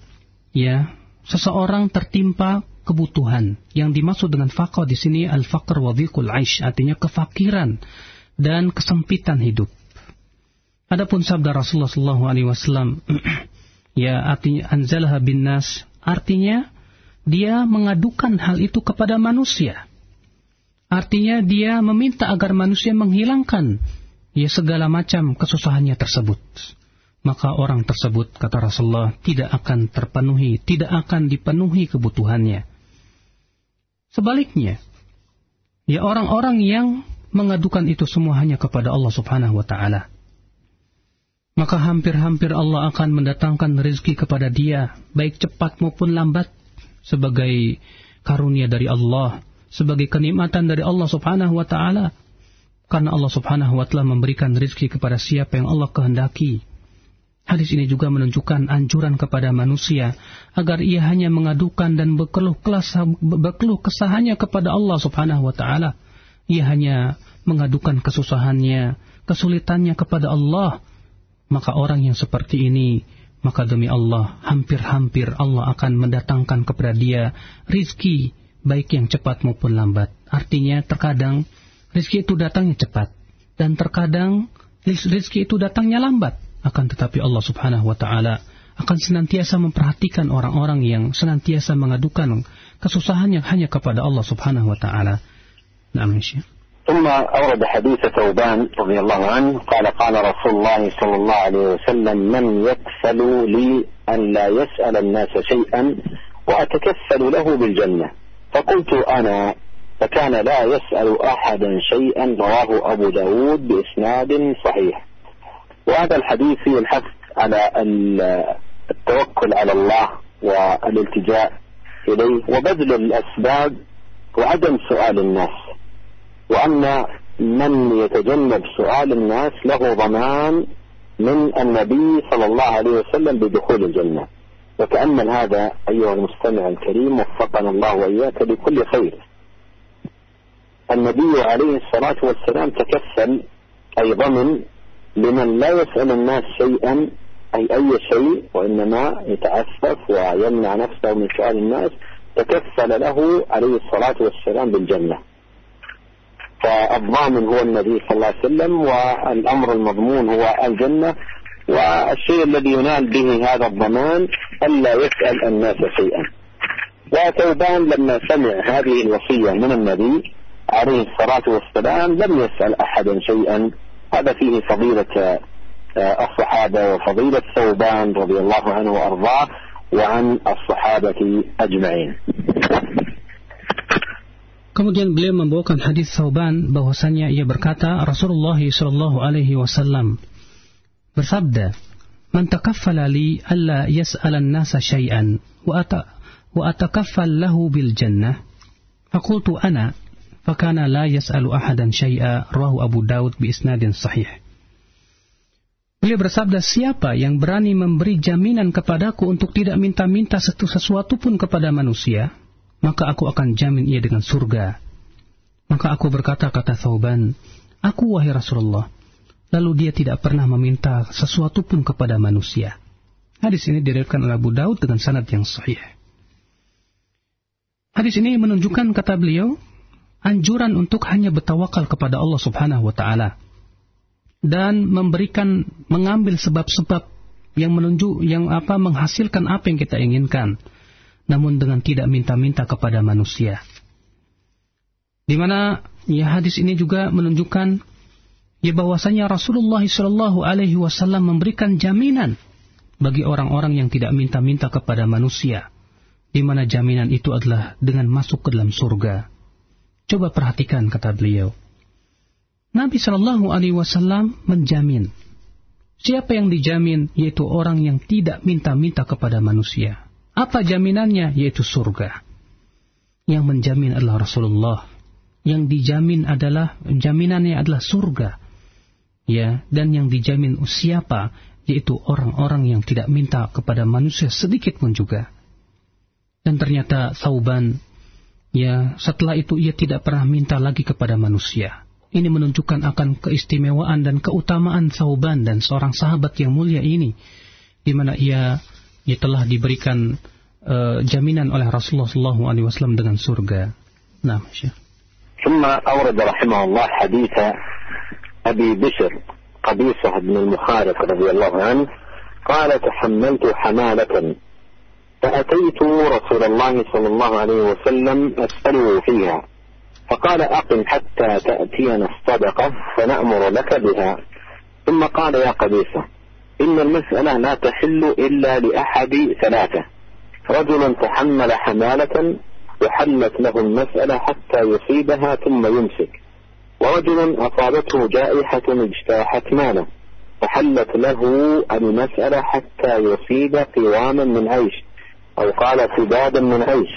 B: ya seseorang tertimpa kebutuhan. Yang dimaksud dengan faqah di sini al-faqr wa dhiqul aish artinya kefakiran dan kesempitan hidup. Adapun sabda Rasulullah sallallahu alaihi wasallam *clears throat* ya artinya anzalaha bin nas artinya dia mengadukan hal itu kepada manusia Artinya dia meminta agar manusia menghilangkan ya segala macam kesusahannya tersebut. Maka orang tersebut, kata Rasulullah, tidak akan terpenuhi, tidak akan dipenuhi kebutuhannya. Sebaliknya, ya orang-orang yang mengadukan itu semua hanya kepada Allah subhanahu wa ta'ala. Maka hampir-hampir Allah akan mendatangkan rezeki kepada dia, baik cepat maupun lambat, sebagai karunia dari Allah sebagai kenikmatan dari Allah Subhanahu wa taala karena Allah Subhanahu wa taala memberikan rezeki kepada siapa yang Allah kehendaki. Hadis ini juga menunjukkan anjuran kepada manusia agar ia hanya mengadukan dan berkeluh berkeluh kesahannya kepada Allah Subhanahu wa taala. Ia hanya mengadukan kesusahannya, kesulitannya kepada Allah. Maka orang yang seperti ini maka demi Allah, hampir-hampir Allah akan mendatangkan kepada dia rizki baik yang cepat maupun lambat. Artinya terkadang rezeki itu datangnya cepat dan terkadang rezeki itu datangnya lambat. Akan tetapi Allah Subhanahu wa taala akan senantiasa memperhatikan orang-orang yang senantiasa mengadukan kesusahan yang hanya kepada Allah Subhanahu wa taala. Naam
A: ثم أورد حديث ثوبان رضي الله عنه قال قال رسول الله صلى الله عليه وسلم من يكفل لي أن لا يسأل الناس شيئا وأتكفل له بالجنة فقلت أنا فكان لا يسأل أحدا شيئا رواه أبو داود بإسناد صحيح. وهذا الحديث فيه الحث على التوكل على الله والالتجاء إليه وبذل الأسباب وعدم سؤال الناس. وأن من يتجنب سؤال الناس له ضمان من النبي صلى الله عليه وسلم بدخول الجنة. وتأمل هذا أيها المستمع الكريم وفقنا الله وإياك لكل خير. النبي عليه الصلاة والسلام تكفل أي ضمن لمن لا يسأل الناس شيئا أي أي شيء وإنما يتعفف ويمنع نفسه من سؤال الناس. تكفل له عليه الصلاة والسلام بالجنة. فالضامن هو النبي صلى الله عليه وسلم والأمر المضمون هو الجنة. والشيء الذي ينال به هذا الضمان ألا يسأل الناس شيئا. وثوبان لما سمع هذه الوصية من النبي عليه الصلاة والسلام لم يسأل أحدا شيئا. هذا فيه فضيلة الصحابة وفضيلة ثوبان رضي الله عنه وأرضاه وعن الصحابة أجمعين.
B: Kemudian beliau membawakan hadis Sauban bahwasanya ia berkata Rasulullah Shallallahu alaihi wasallam bersabda, "Man takaffala li alla yas'ala an-nasa syai'an wa ata wa atakaffal lahu bil jannah." Faqultu ana fakana la yas'alu ahadan syai'a rawahu Abu Daud bi isnadin sahih. Beliau bersabda, siapa yang berani memberi jaminan kepadaku untuk tidak minta-minta sesuatu pun kepada manusia, maka aku akan jamin ia dengan surga. Maka aku berkata kata Thauban, aku wahai Rasulullah. Lalu dia tidak pernah meminta sesuatu pun kepada manusia. Hadis ini diriwayatkan oleh Abu Daud dengan sanad yang sahih. Hadis ini menunjukkan kata beliau anjuran untuk hanya bertawakal kepada Allah Subhanahu wa taala dan memberikan mengambil sebab-sebab yang menunjuk yang apa menghasilkan apa yang kita inginkan namun dengan tidak minta-minta kepada manusia. Di mana ya hadis ini juga menunjukkan ya bahwasanya Rasulullah Shallallahu alaihi wasallam memberikan jaminan bagi orang-orang yang tidak minta-minta kepada manusia di mana jaminan itu adalah dengan masuk ke dalam surga. Coba perhatikan kata beliau. Nabi Shallallahu Alaihi Wasallam menjamin siapa yang dijamin yaitu orang yang tidak minta-minta kepada manusia. Apa jaminannya yaitu surga. Yang menjamin adalah Rasulullah. Yang dijamin adalah jaminannya adalah surga Ya, dan yang dijamin siapa yaitu orang-orang yang tidak minta kepada manusia sedikit pun juga. Dan ternyata Sauban, ya setelah itu ia tidak pernah minta lagi kepada manusia. Ini menunjukkan akan keistimewaan dan keutamaan Sauban dan seorang sahabat yang mulia ini. Di mana ia, ia telah diberikan uh, jaminan oleh Rasulullah SAW dengan surga. Nah, Syekh.
A: ثم أورد رحمه الله حديث أبي بشر قبيصة بن المخارق رضي الله عنه قال تحملت حمالة. فأتيت رسول الله صلى الله عليه وسلم أسأله فيها فقال أقم حتى تأتينا الصدقة فنأمر لك بها. ثم قال يا قبيصة إن المسألة لا تحل إلا لأحد ثلاثة. رجل تحمل حمالة وحلت له المسألة حتى يصيبها ثم يمسك. ورجل أصابته جائحة اجتاحت ماله فحلت له المسألة حتى يصيب قواما من عيش أو قال سدادا من عيش.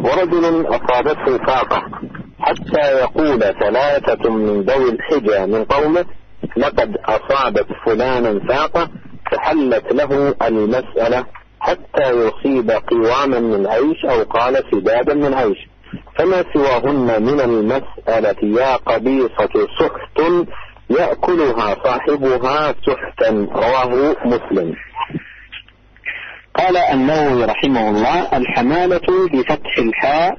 A: ورجل أصابته فاقة حتى يقول ثلاثة من ذوي الحجى من قومه لقد أصابت فلانا فاقة فحلت له المسألة حتى يصيب قواما من عيش أو قال سدادا من عيش. فما سواهن من المسألة يا قبيصة سحت يأكلها صاحبها سحتا رواه مسلم. قال النووي رحمه الله الحمالة بفتح الحاء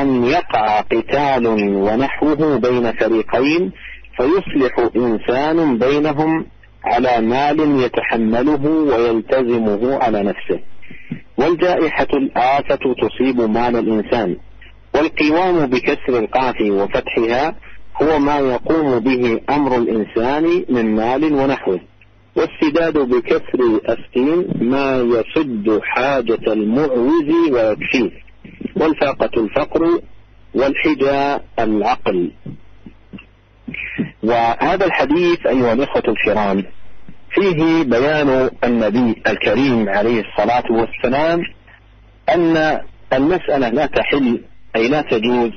A: أن يقع قتال ونحوه بين فريقين فيصلح إنسان بينهم على مال يتحمله ويلتزمه على نفسه. والجائحة الآفة تصيب مال الإنسان. والقوام بكسر القاف وفتحها هو ما يقوم به أمر الإنسان من مال ونحوه. والسداد بكسر السين ما يسد حاجة المعوز ويكفيه. والفاقة الفقر والحجى العقل. وهذا الحديث أيها الإخوة الكرام فيه بيان النبي الكريم عليه الصلاة والسلام أن المسألة لا تحل أي لا تجوز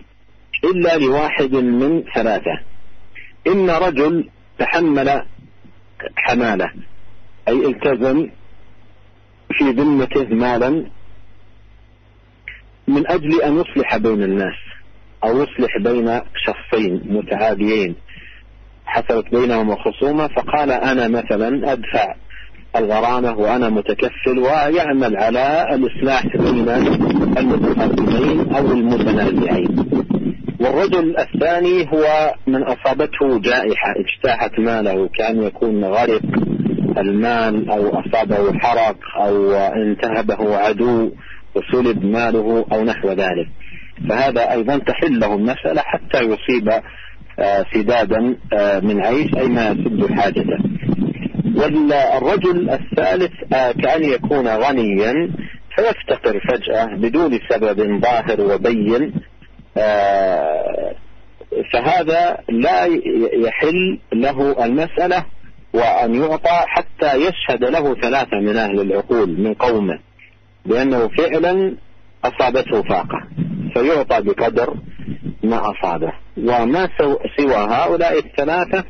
A: إلا لواحد من ثلاثة. إن رجل تحمل حمالة أي التزم في ذمته مالا من أجل أن يصلح بين الناس أو يصلح بين شخصين متعاديين. حصلت بينهم خصومة فقال أنا مثلا أدفع الغرامة وأنا متكفل ويعمل على الإصلاح بين المتخاصمين أو المتنازعين. والرجل الثاني هو من أصابته جائحة اجتاحت ماله كان يكون غرق المال أو أصابه حرق أو انتهبه عدو وسلب ماله أو نحو ذلك. فهذا أيضا تحل له المسألة حتى يصيب سدادا من عيش أي ما يسد حاجته. والرجل الثالث كأن يكون غنيا فيفتقر فجأة بدون سبب ظاهر وبين فهذا لا يحل له المسألة وأن يعطى حتى يشهد له ثلاثة من أهل العقول من قومه بأنه فعلا أصابته فاقة فيعطى بقدر ما أصابه. وما سوى هؤلاء الثلاثة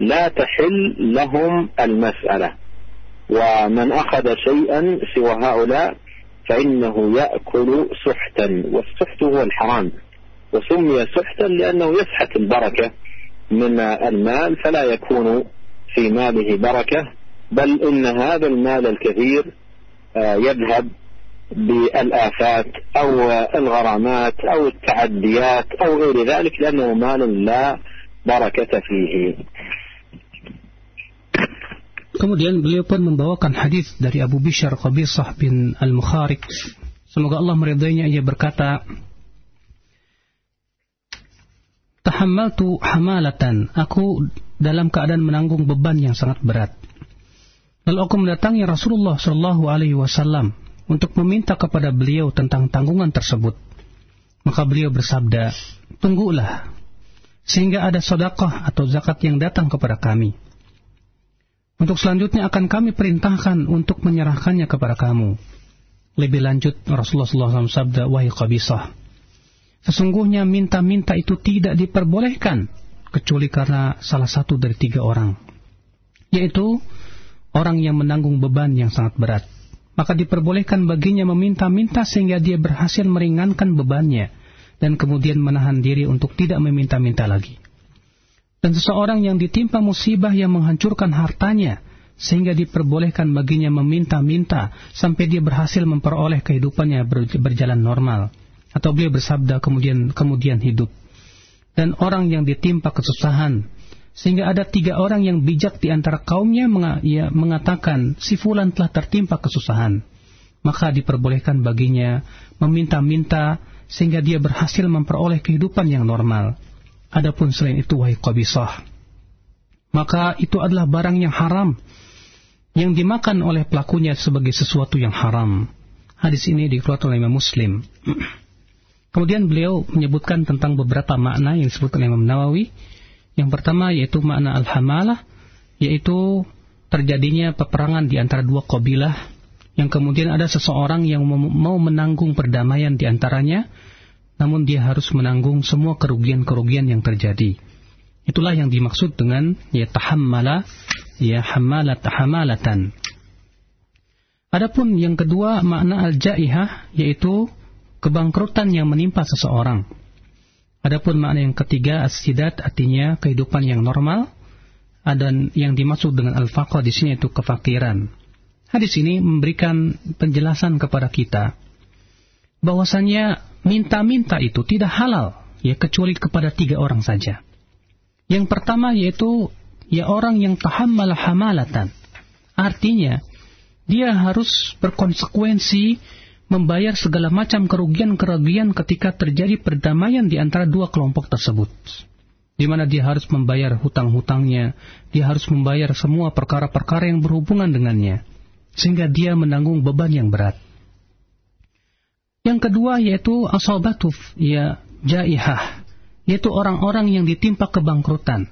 A: لا تحل لهم المسألة. ومن أخذ شيئا سوى هؤلاء فإنه يأكل سحتا والسحت هو الحرام. وسمي سحتا لأنه يسحت البركة من المال فلا يكون في ماله بركة بل إن هذا المال الكثير آه، يذهب بالآفات أو الغرامات أو التعديات أو غير ذلك لأنه مال لا بركة فيه.
B: Kemudian beliau pun membawakan hadis dari Abu Bishr Qabisah bin Al-Mukharik. Semoga Allah meridainya ia berkata, Tahammaltu hamalatan. Aku dalam keadaan menanggung beban yang sangat berat. Lalu aku mendatangi Rasulullah Shallallahu Alaihi Wasallam untuk meminta kepada beliau tentang tanggungan tersebut. Maka beliau bersabda, tunggulah sehingga ada sodakoh atau zakat yang datang kepada kami. Untuk selanjutnya akan kami perintahkan untuk menyerahkannya kepada kamu. Lebih lanjut Rasulullah SAW sabda, Wahai Qabisah, sesungguhnya minta-minta itu tidak diperbolehkan, kecuali karena salah satu dari tiga orang. Yaitu, orang yang menanggung beban yang sangat berat. Maka diperbolehkan baginya meminta-minta sehingga dia berhasil meringankan bebannya, dan kemudian menahan diri untuk tidak meminta-minta lagi dan seseorang yang ditimpa musibah yang menghancurkan hartanya sehingga diperbolehkan baginya meminta-minta sampai dia berhasil memperoleh kehidupannya berjalan normal. Atau beliau bersabda kemudian kemudian hidup. Dan orang yang ditimpa kesusahan sehingga ada tiga orang yang bijak di antara kaumnya mengatakan si fulan telah tertimpa kesusahan. Maka diperbolehkan baginya meminta-minta sehingga dia berhasil memperoleh kehidupan yang normal Adapun selain itu wahai qabisah, maka itu adalah barang yang haram yang dimakan oleh pelakunya sebagai sesuatu yang haram. Hadis ini dikeluarkan oleh Imam Muslim. *clears throat* Kemudian beliau menyebutkan tentang beberapa makna yang disebutkan oleh Imam Nawawi. Yang pertama yaitu makna al-hamalah, yaitu terjadinya peperangan di antara dua kabilah yang kemudian ada seseorang yang mau menanggung perdamaian di antaranya namun dia harus menanggung semua kerugian-kerugian yang terjadi. Itulah yang dimaksud dengan ya tahammala ya hamalat tahamalatan. Adapun yang kedua makna al-jaihah yaitu kebangkrutan yang menimpa seseorang. Adapun makna yang ketiga as-sidat artinya kehidupan yang normal dan yang dimaksud dengan al-faqah di sini itu kefakiran. Hadis ini memberikan penjelasan kepada kita bahwasanya minta-minta itu tidak halal ya kecuali kepada tiga orang saja. Yang pertama yaitu ya orang yang tahammal hamalatan. Artinya dia harus berkonsekuensi membayar segala macam kerugian-kerugian ketika terjadi perdamaian di antara dua kelompok tersebut. Di mana dia harus membayar hutang-hutangnya, dia harus membayar semua perkara-perkara yang berhubungan dengannya, sehingga dia menanggung beban yang berat. Yang kedua yaitu asobatuf, ya jaihah, yaitu orang-orang yang ditimpa kebangkrutan.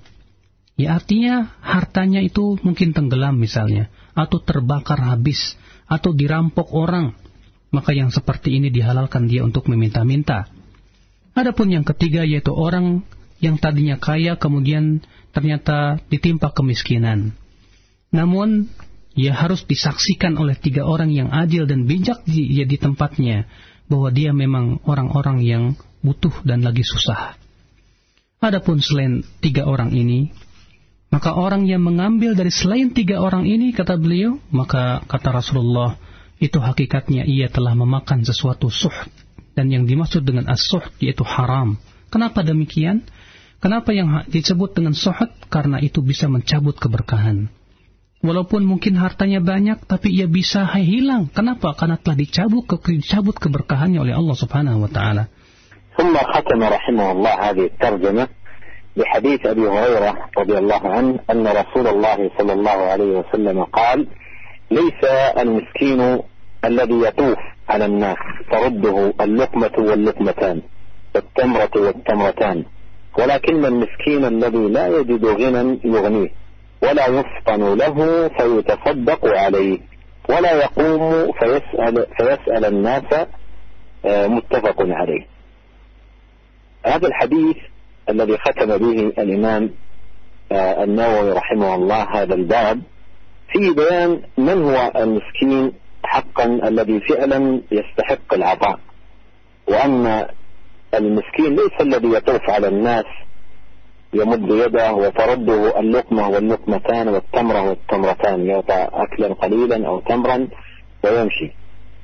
B: Ya artinya hartanya itu mungkin tenggelam misalnya, atau terbakar habis, atau dirampok orang. Maka yang seperti ini dihalalkan dia untuk meminta-minta. Adapun yang ketiga yaitu orang yang tadinya kaya kemudian ternyata ditimpa kemiskinan. Namun ia harus disaksikan oleh tiga orang yang adil dan bijak di, ya, di tempatnya bahwa dia memang orang-orang yang butuh dan lagi susah. Adapun selain tiga orang ini, maka orang yang mengambil dari selain tiga orang ini, kata beliau, maka kata Rasulullah, itu hakikatnya ia telah memakan sesuatu suh. Dan yang dimaksud dengan as-suh yaitu haram. Kenapa demikian? Kenapa yang disebut dengan suhud? Karena itu bisa mencabut keberkahan. Walaupun mungkin hartanya banyak, tapi ia bisa hilang. Kenapa? Karena telah dicabut, dicabut keberkahannya oleh Allah Subhanahu Wa Taala.
A: ثم ختم رحمه الله هذه الترجمة بحديث أبي هريرة رضي الله عنه أن رسول الله صلى الله عليه وسلم قال ليس المسكين الذي يطوف على الناس ترده اللقمة واللقمتان والتمرة والتمرتان ولكن المسكين الذي لا يجد غنى يغنيه ولا يفطن له فيتصدق عليه ولا يقوم فيسأل, فيسأل الناس متفق عليه. هذا الحديث الذي ختم به الإمام النووي رحمه الله هذا الباب في بيان من هو المسكين حقا الذي فعلا يستحق العطاء. وأن المسكين ليس الذي يطوف على الناس يمد يده وترده اللقمة واللقمتان والتمرة والتمرتان يعطى أكلا قليلا أو تمرا ويمشي.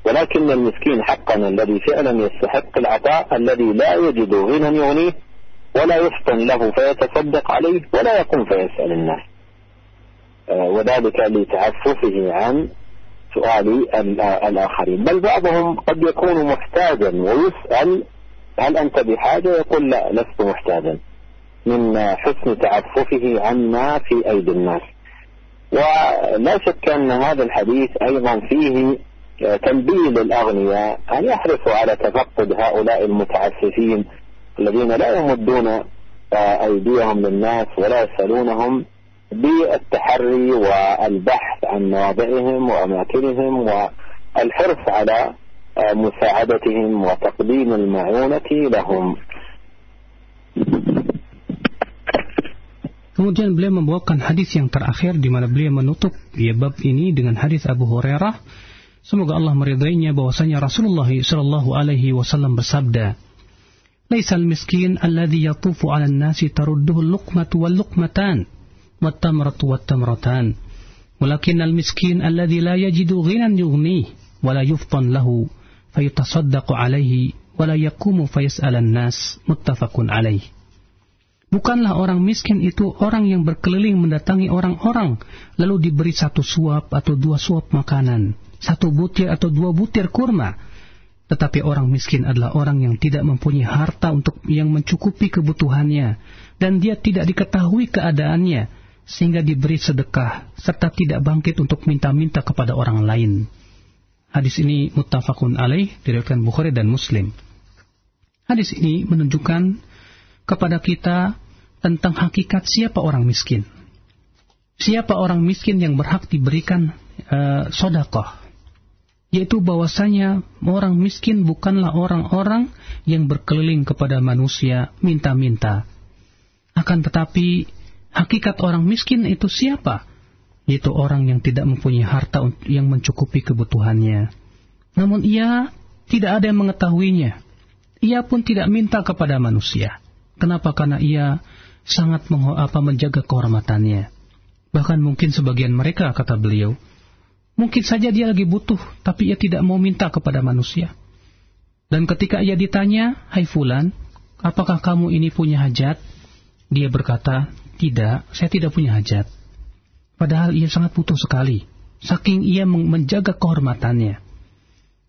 A: ولكن المسكين حقا الذي فعلا يستحق العطاء الذي لا يجد غنى يغنيه ولا يفطن له فيتصدق عليه ولا يقوم فيسأل الناس. وذلك لتعففه عن سؤال الآخرين. بل بعضهم قد يكون محتاجا ويسأل هل أنت بحاجة؟ يقول لا لست محتاجا. من حسن تعففه عما في أيدي الناس. ولا شك أن هذا الحديث أيضا فيه تنبيه للأغنياء أن يحرصوا على تفقد هؤلاء المتعففين الذين لا يمدون أيديهم للناس ولا يسألونهم بالتحري والبحث عن مواضعهم وأماكنهم والحرص على مساعدتهم وتقديم المعونة لهم.
B: Kemudian beliau membawakan hadis yang terakhir di mana beliau menutup ya bab ini dengan hadis Abu Hurairah. Semoga Allah meridainya bahwasanya Rasulullah sallallahu alaihi wasallam bersabda, "Laisal miskin alladhi yatufu 'ala an-nasi tarudduhu al-luqmatu wal-luqmatan wat-tamratu wat-tamratan, walakin al-miskin alladhi la yajidu ghinan yughnih wa la yuftan lahu fayutasaddaqu 'alaihi wa la yaqumu fayas'al an-nas." Muttafaqun alaihi. Bukanlah orang miskin itu orang yang berkeliling mendatangi orang-orang, lalu diberi satu suap atau dua suap makanan, satu butir atau dua butir kurma. Tetapi orang miskin adalah orang yang tidak mempunyai harta untuk yang mencukupi kebutuhannya, dan dia tidak diketahui keadaannya, sehingga diberi sedekah, serta tidak bangkit untuk minta-minta kepada orang lain. Hadis ini muttafaqun alaih, diriwayatkan Bukhari dan Muslim. Hadis ini menunjukkan kepada kita tentang hakikat siapa orang miskin. Siapa orang miskin yang berhak diberikan uh, sodakoh. Yaitu bahwasanya orang miskin bukanlah orang-orang yang berkeliling kepada manusia minta-minta. Akan tetapi hakikat orang miskin itu siapa? Yaitu orang yang tidak mempunyai harta yang mencukupi kebutuhannya. Namun ia tidak ada yang mengetahuinya. Ia pun tidak minta kepada manusia. Kenapa? Karena ia sangat apa, menjaga kehormatannya. Bahkan mungkin sebagian mereka, kata beliau, mungkin saja dia lagi butuh, tapi ia tidak mau minta kepada manusia. Dan ketika ia ditanya, Hai Fulan, apakah kamu ini punya hajat? Dia berkata, tidak, saya tidak punya hajat. Padahal ia sangat butuh sekali, saking ia menjaga kehormatannya.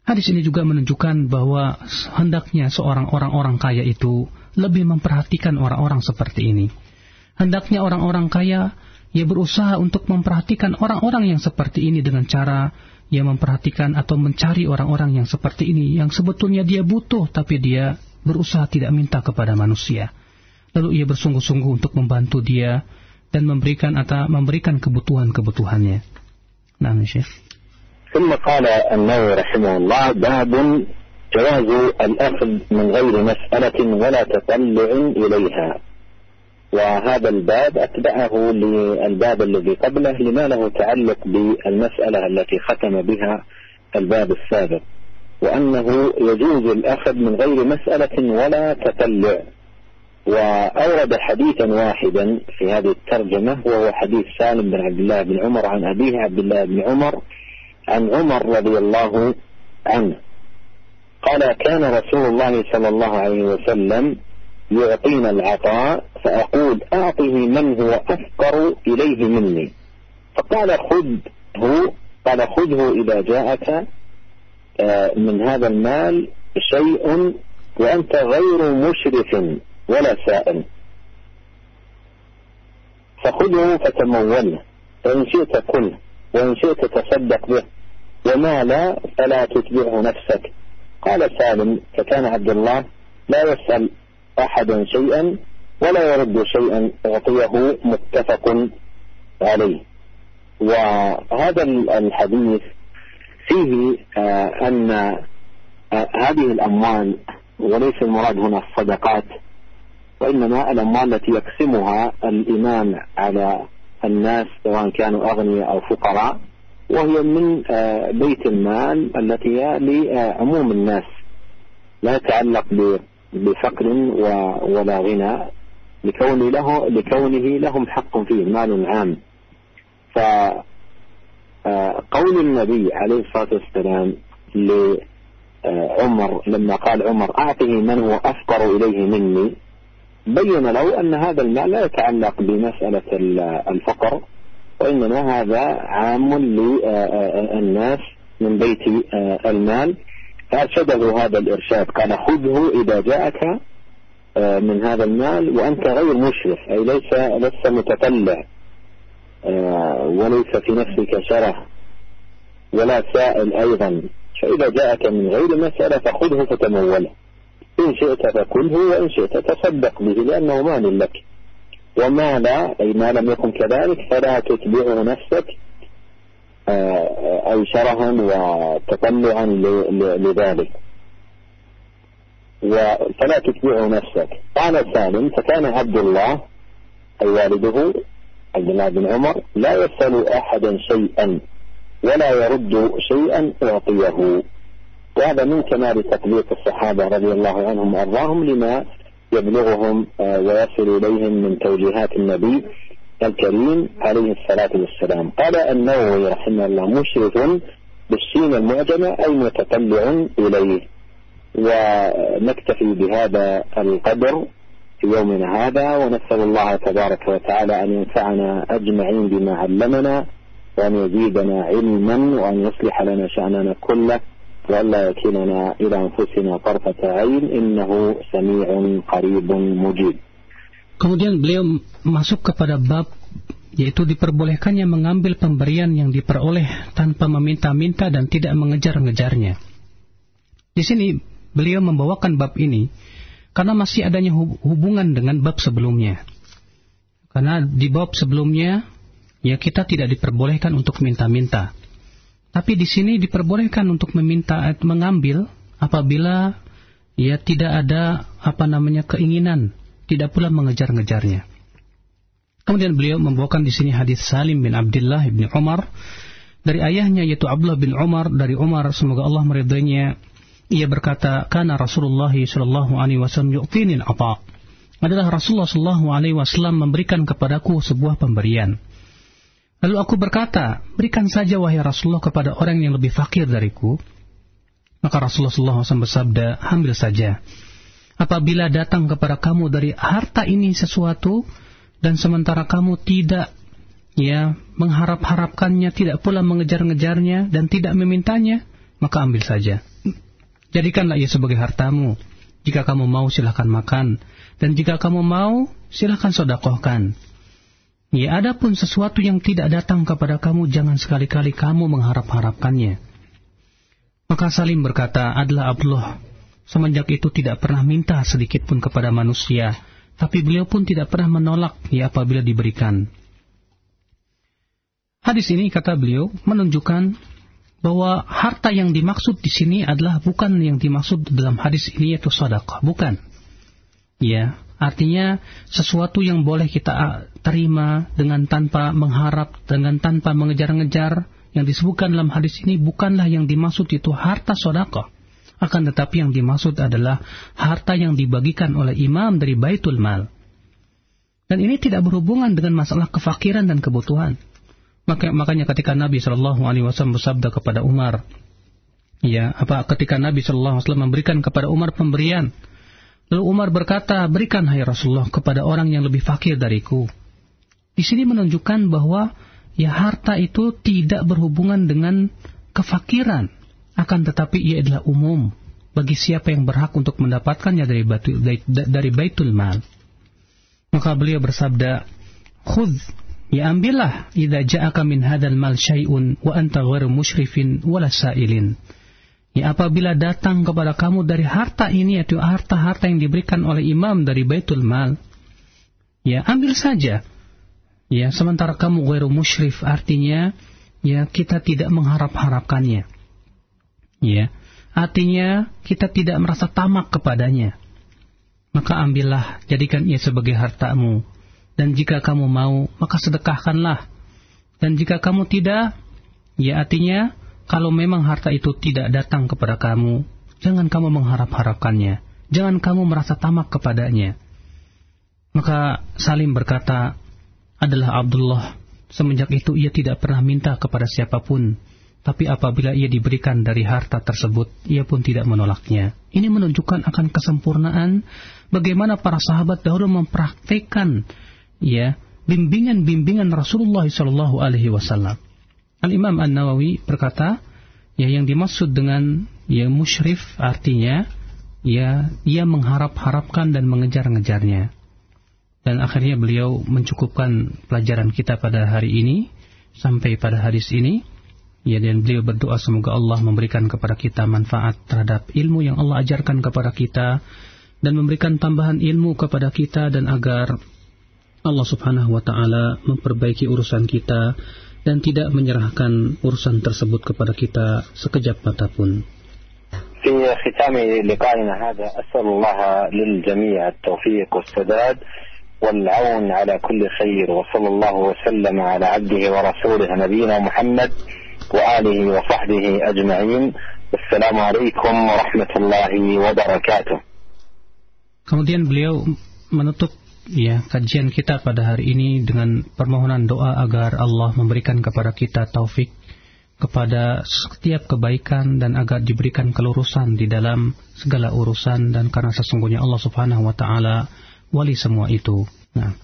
B: Hadis ini juga menunjukkan bahwa hendaknya seorang orang-orang kaya itu lebih memperhatikan orang-orang seperti ini. Hendaknya orang-orang kaya ia berusaha untuk memperhatikan orang-orang yang seperti ini dengan cara ia memperhatikan atau mencari orang-orang yang seperti ini yang sebetulnya dia butuh tapi dia berusaha tidak minta kepada manusia. Lalu ia bersungguh-sungguh untuk membantu dia dan memberikan atau memberikan kebutuhan-kebutuhannya. Nah, Syekh.
A: ثم قال النووي رحمه الله باب جواز الأخذ من غير مسألة ولا تطلع إليها. وهذا الباب أتبعه للباب الذي قبله لما له تعلق بالمسألة التي ختم بها الباب السابق وأنه يجوز الأخذ من غير مسألة ولا تطلع. وأورد حديثا واحدا في هذه الترجمة وهو حديث سالم بن عبد الله بن عمر عن أبيه عبد الله بن عمر عن عمر رضي الله عنه. قال كان رسول الله صلى الله عليه وسلم يعطينا العطاء فأقول أعطه من هو أفقر إليه مني. فقال خذه. قال خذه إذا جاءك من هذا المال شيء وأنت غير مشرف ولا سائل. فخذه فتموله فإن شئت كله وإن شئت تصدق به. وما لا فلا تتبعه نفسك. قال سالم فكان عبد الله لا يسأل أحدا شيئا ولا يرد شيئا أعطيه متفق عليه. وهذا الحديث فيه أن هذه الأموال وليس المراد هنا الصدقات وإنما الأموال التي يقسمها الإمام على الناس سواء كانوا أغنياء أو فقراء. وهي من آه، بيت المال التي هي لعموم الناس. لا يتعلق بفقر ولا غنى لكونه له لكونه لهم حق فيه مال عام. فقول آه، النبي عليه الصلاة والسلام لعمر لما قال عمر أعطه من هو أفقر إليه مني بين له أن هذا المال لا يتعلق بمسألة الفقر وإنما هذا عام للناس من بيت المال. فأرشده هذا الإرشاد. قال خذه إذا جاءك من هذا المال وأنت غير مشرف أي ليس لست متطلع وليس في نفسك شره ولا سائل أيضا. فإذا جاءك من غير مسألة فخذه فتموله. إن شئت فكله وإن شئت تصدق به لأنه مال لك. وما لا أي ما لم يكن كذلك فلا تتبعه نفسك أي شرها وتطلعا لذلك. فلا تتبعه نفسك. قال سالم فكان عبد الله أي والده عبد الله بن عمر لا يسأل أحدا شيئا ولا يرد شيئا أعطيه. وهذا من كمال تطبيق الصحابة رضي الله عنهم وأرضاهم لما يبلغهم ويصل إليهم من توجيهات النبي الكريم عليه الصلاة والسلام. قال النووي رحمه الله مشرف بالسين المعجمة أي متطلع إليه. ونكتفي بهذا القدر في يومنا هذا ونسأل الله تبارك وتعالى أن ينفعنا أجمعين بما علمنا وأن يزيدنا علما وأن يصلح لنا شأننا كله. وألا يكلنا إلى أنفسنا طرفة عين إنه سميع قريب مجيب
B: Kemudian beliau masuk kepada bab yaitu diperbolehkannya mengambil pemberian yang diperoleh tanpa meminta-minta dan tidak mengejar-ngejarnya. Di sini beliau membawakan bab ini karena masih adanya hubungan dengan bab sebelumnya. Karena di bab sebelumnya ya kita tidak diperbolehkan untuk minta-minta. Tapi di sini diperbolehkan untuk meminta mengambil apabila ya tidak ada apa namanya keinginan, tidak pula mengejar-ngejarnya. Kemudian beliau membawakan di sini hadis Salim bin Abdullah bin Umar. Dari ayahnya yaitu Abdullah bin Umar. Dari Umar semoga Allah meridainya. Ia berkata karena Rasulullah sallallahu alaihi wasallam yu'tini al-ata adalah Rasulullah sallallahu alaihi wasallam memberikan kepadaku sebuah pemberian Lalu aku berkata, berikan saja wahai Rasulullah kepada orang yang lebih fakir dariku. Maka Rasulullah SAW bersabda, ambil saja. Apabila datang kepada kamu dari harta ini sesuatu, dan sementara kamu tidak ya mengharap-harapkannya, tidak pula mengejar-ngejarnya, dan tidak memintanya, maka ambil saja. Jadikanlah ia sebagai hartamu. Jika kamu mau silahkan makan, dan jika kamu mau silahkan sodakohkan. Ya, adapun sesuatu yang tidak datang kepada kamu, jangan sekali-kali kamu mengharap-harapkannya. Maka Salim berkata, adalah Abdullah. Semenjak itu tidak pernah minta sedikit pun kepada manusia, tapi beliau pun tidak pernah menolak ya apabila diberikan. Hadis ini kata beliau menunjukkan bahwa harta yang dimaksud di sini adalah bukan yang dimaksud dalam hadis ini yaitu sedekah, bukan. Ya, Artinya sesuatu yang boleh kita terima dengan tanpa mengharap, dengan tanpa mengejar-ngejar, yang disebutkan dalam hadis ini bukanlah yang dimaksud itu harta sodako. Akan tetapi yang dimaksud adalah harta yang dibagikan oleh imam dari baitul mal. Dan ini tidak berhubungan dengan masalah kefakiran dan kebutuhan. Maka, makanya ketika Nabi Shallallahu Alaihi Wasallam bersabda kepada Umar, ya apa ketika Nabi Shallallahu Alaihi Wasallam memberikan kepada Umar pemberian, Lalu Umar berkata, berikan hai Rasulullah kepada orang yang lebih fakir dariku. Di sini menunjukkan bahwa ya harta itu tidak berhubungan dengan kefakiran. Akan tetapi ia adalah umum bagi siapa yang berhak untuk mendapatkannya dari, batu, dari, dari baitul mal. Maka beliau bersabda, Khudh, ya ambillah, idha ja'aka min hadal mal syai'un, wa anta ghairu musyrifin, wala sa'ilin. Ya apabila datang kepada kamu dari harta ini yaitu harta-harta yang diberikan oleh imam dari Baitul Mal, ya ambil saja. Ya, sementara kamu ghairu musyrif artinya ya kita tidak mengharap-harapkannya. Ya, artinya kita tidak merasa tamak kepadanya. maka ambillah, jadikan ia sebagai hartamu. Dan jika kamu mau, maka sedekahkanlah. Dan jika kamu tidak, ya artinya, kalau memang harta itu tidak datang kepada kamu, jangan kamu mengharap-harapkannya. Jangan kamu merasa tamak kepadanya. Maka Salim berkata, adalah Abdullah. Semenjak itu ia tidak pernah minta kepada siapa pun. Tapi apabila ia diberikan dari harta tersebut, ia pun tidak menolaknya. Ini menunjukkan akan kesempurnaan bagaimana para sahabat dahulu mempraktekkan ya bimbingan-bimbingan Rasulullah Shallallahu Alaihi Wasallam. Al Imam An Nawawi berkata, ya yang dimaksud dengan ya musyrif artinya ya ia mengharap-harapkan dan mengejar-ngejarnya. Dan akhirnya beliau mencukupkan pelajaran kita pada hari ini sampai pada hadis ini. Ya dan beliau berdoa semoga Allah memberikan kepada kita manfaat terhadap ilmu yang Allah ajarkan kepada kita dan memberikan tambahan ilmu kepada kita dan agar Allah Subhanahu wa taala memperbaiki urusan kita dan tidak menyerahkan urusan tersebut kepada kita sekejap mata pun.
A: في ختام لقائنا هذا أسأل الله للجميع التوفيق والسداد والعون على كل خير وصلى الله وسلم على عبده ورسوله نبينا محمد وآله وصحبه أجمعين السلام عليكم ورحمة الله وبركاته
B: Kemudian beliau menutup ya kajian kita pada hari ini dengan permohonan doa agar Allah memberikan kepada kita taufik kepada setiap kebaikan dan agar diberikan kelurusan di dalam segala urusan dan karena sesungguhnya Allah Subhanahu wa taala wali semua itu. Nah,